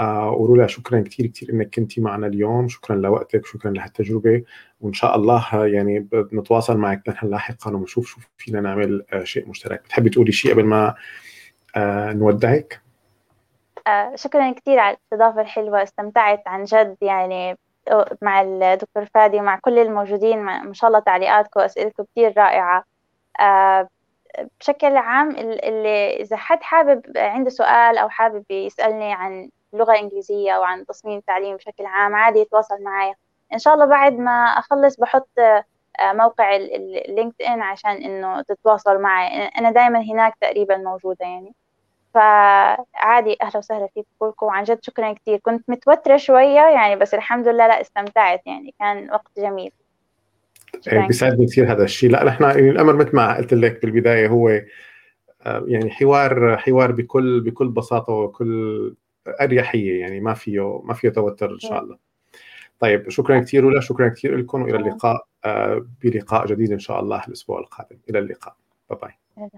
آه ورولا شكرا كثير كثير إنك كنتي معنا اليوم. شكرا لوقتك شكرا لهالتجربة. وإن شاء الله يعني نتواصل معك لاحقا ونشوف شو فينا نعمل آه شيء مشترك. بتحبي تقولي شيء قبل ما آه نودعك؟
آه، شكرا كثير على الاستضافة الحلوة استمتعت عن جد يعني مع الدكتور فادي ومع كل الموجودين ما شاء الله تعليقاتكم وأسئلتكم كثير رائعة. آه، بشكل عام اللي إذا حد حابب عنده سؤال أو حابب يسألني عن اللغة الإنجليزية أو عن تصميم التعليم بشكل عام عادي يتواصل معي. إن شاء الله بعد ما أخلص بحط آه، موقع اللينكد إن عشان إنه تتواصل معي. أنا دائما هناك تقريبا موجودة يعني. فعادي أهلا وسهلا فيكم كلكم. وعن جد شكرا كثير كنت متوترة شوية يعني بس الحمد لله لا استمتعت يعني. كان وقت جميل.
إيه، بيسعدني كثير هذا الشيء. لا نحن يعني الأمر مثل ما قلت لك بالبداية هو آه، يعني حوار حوار بكل بكل بساطة وكل أريحية يعني. ما فيه ما فيه توتر إن شاء الله. طيب شكرا كثير ولا شكرا كثير لكم. والى اللقاء آه، بلقاء جديد إن شاء الله الأسبوع القادم. إلى اللقاء. باي باي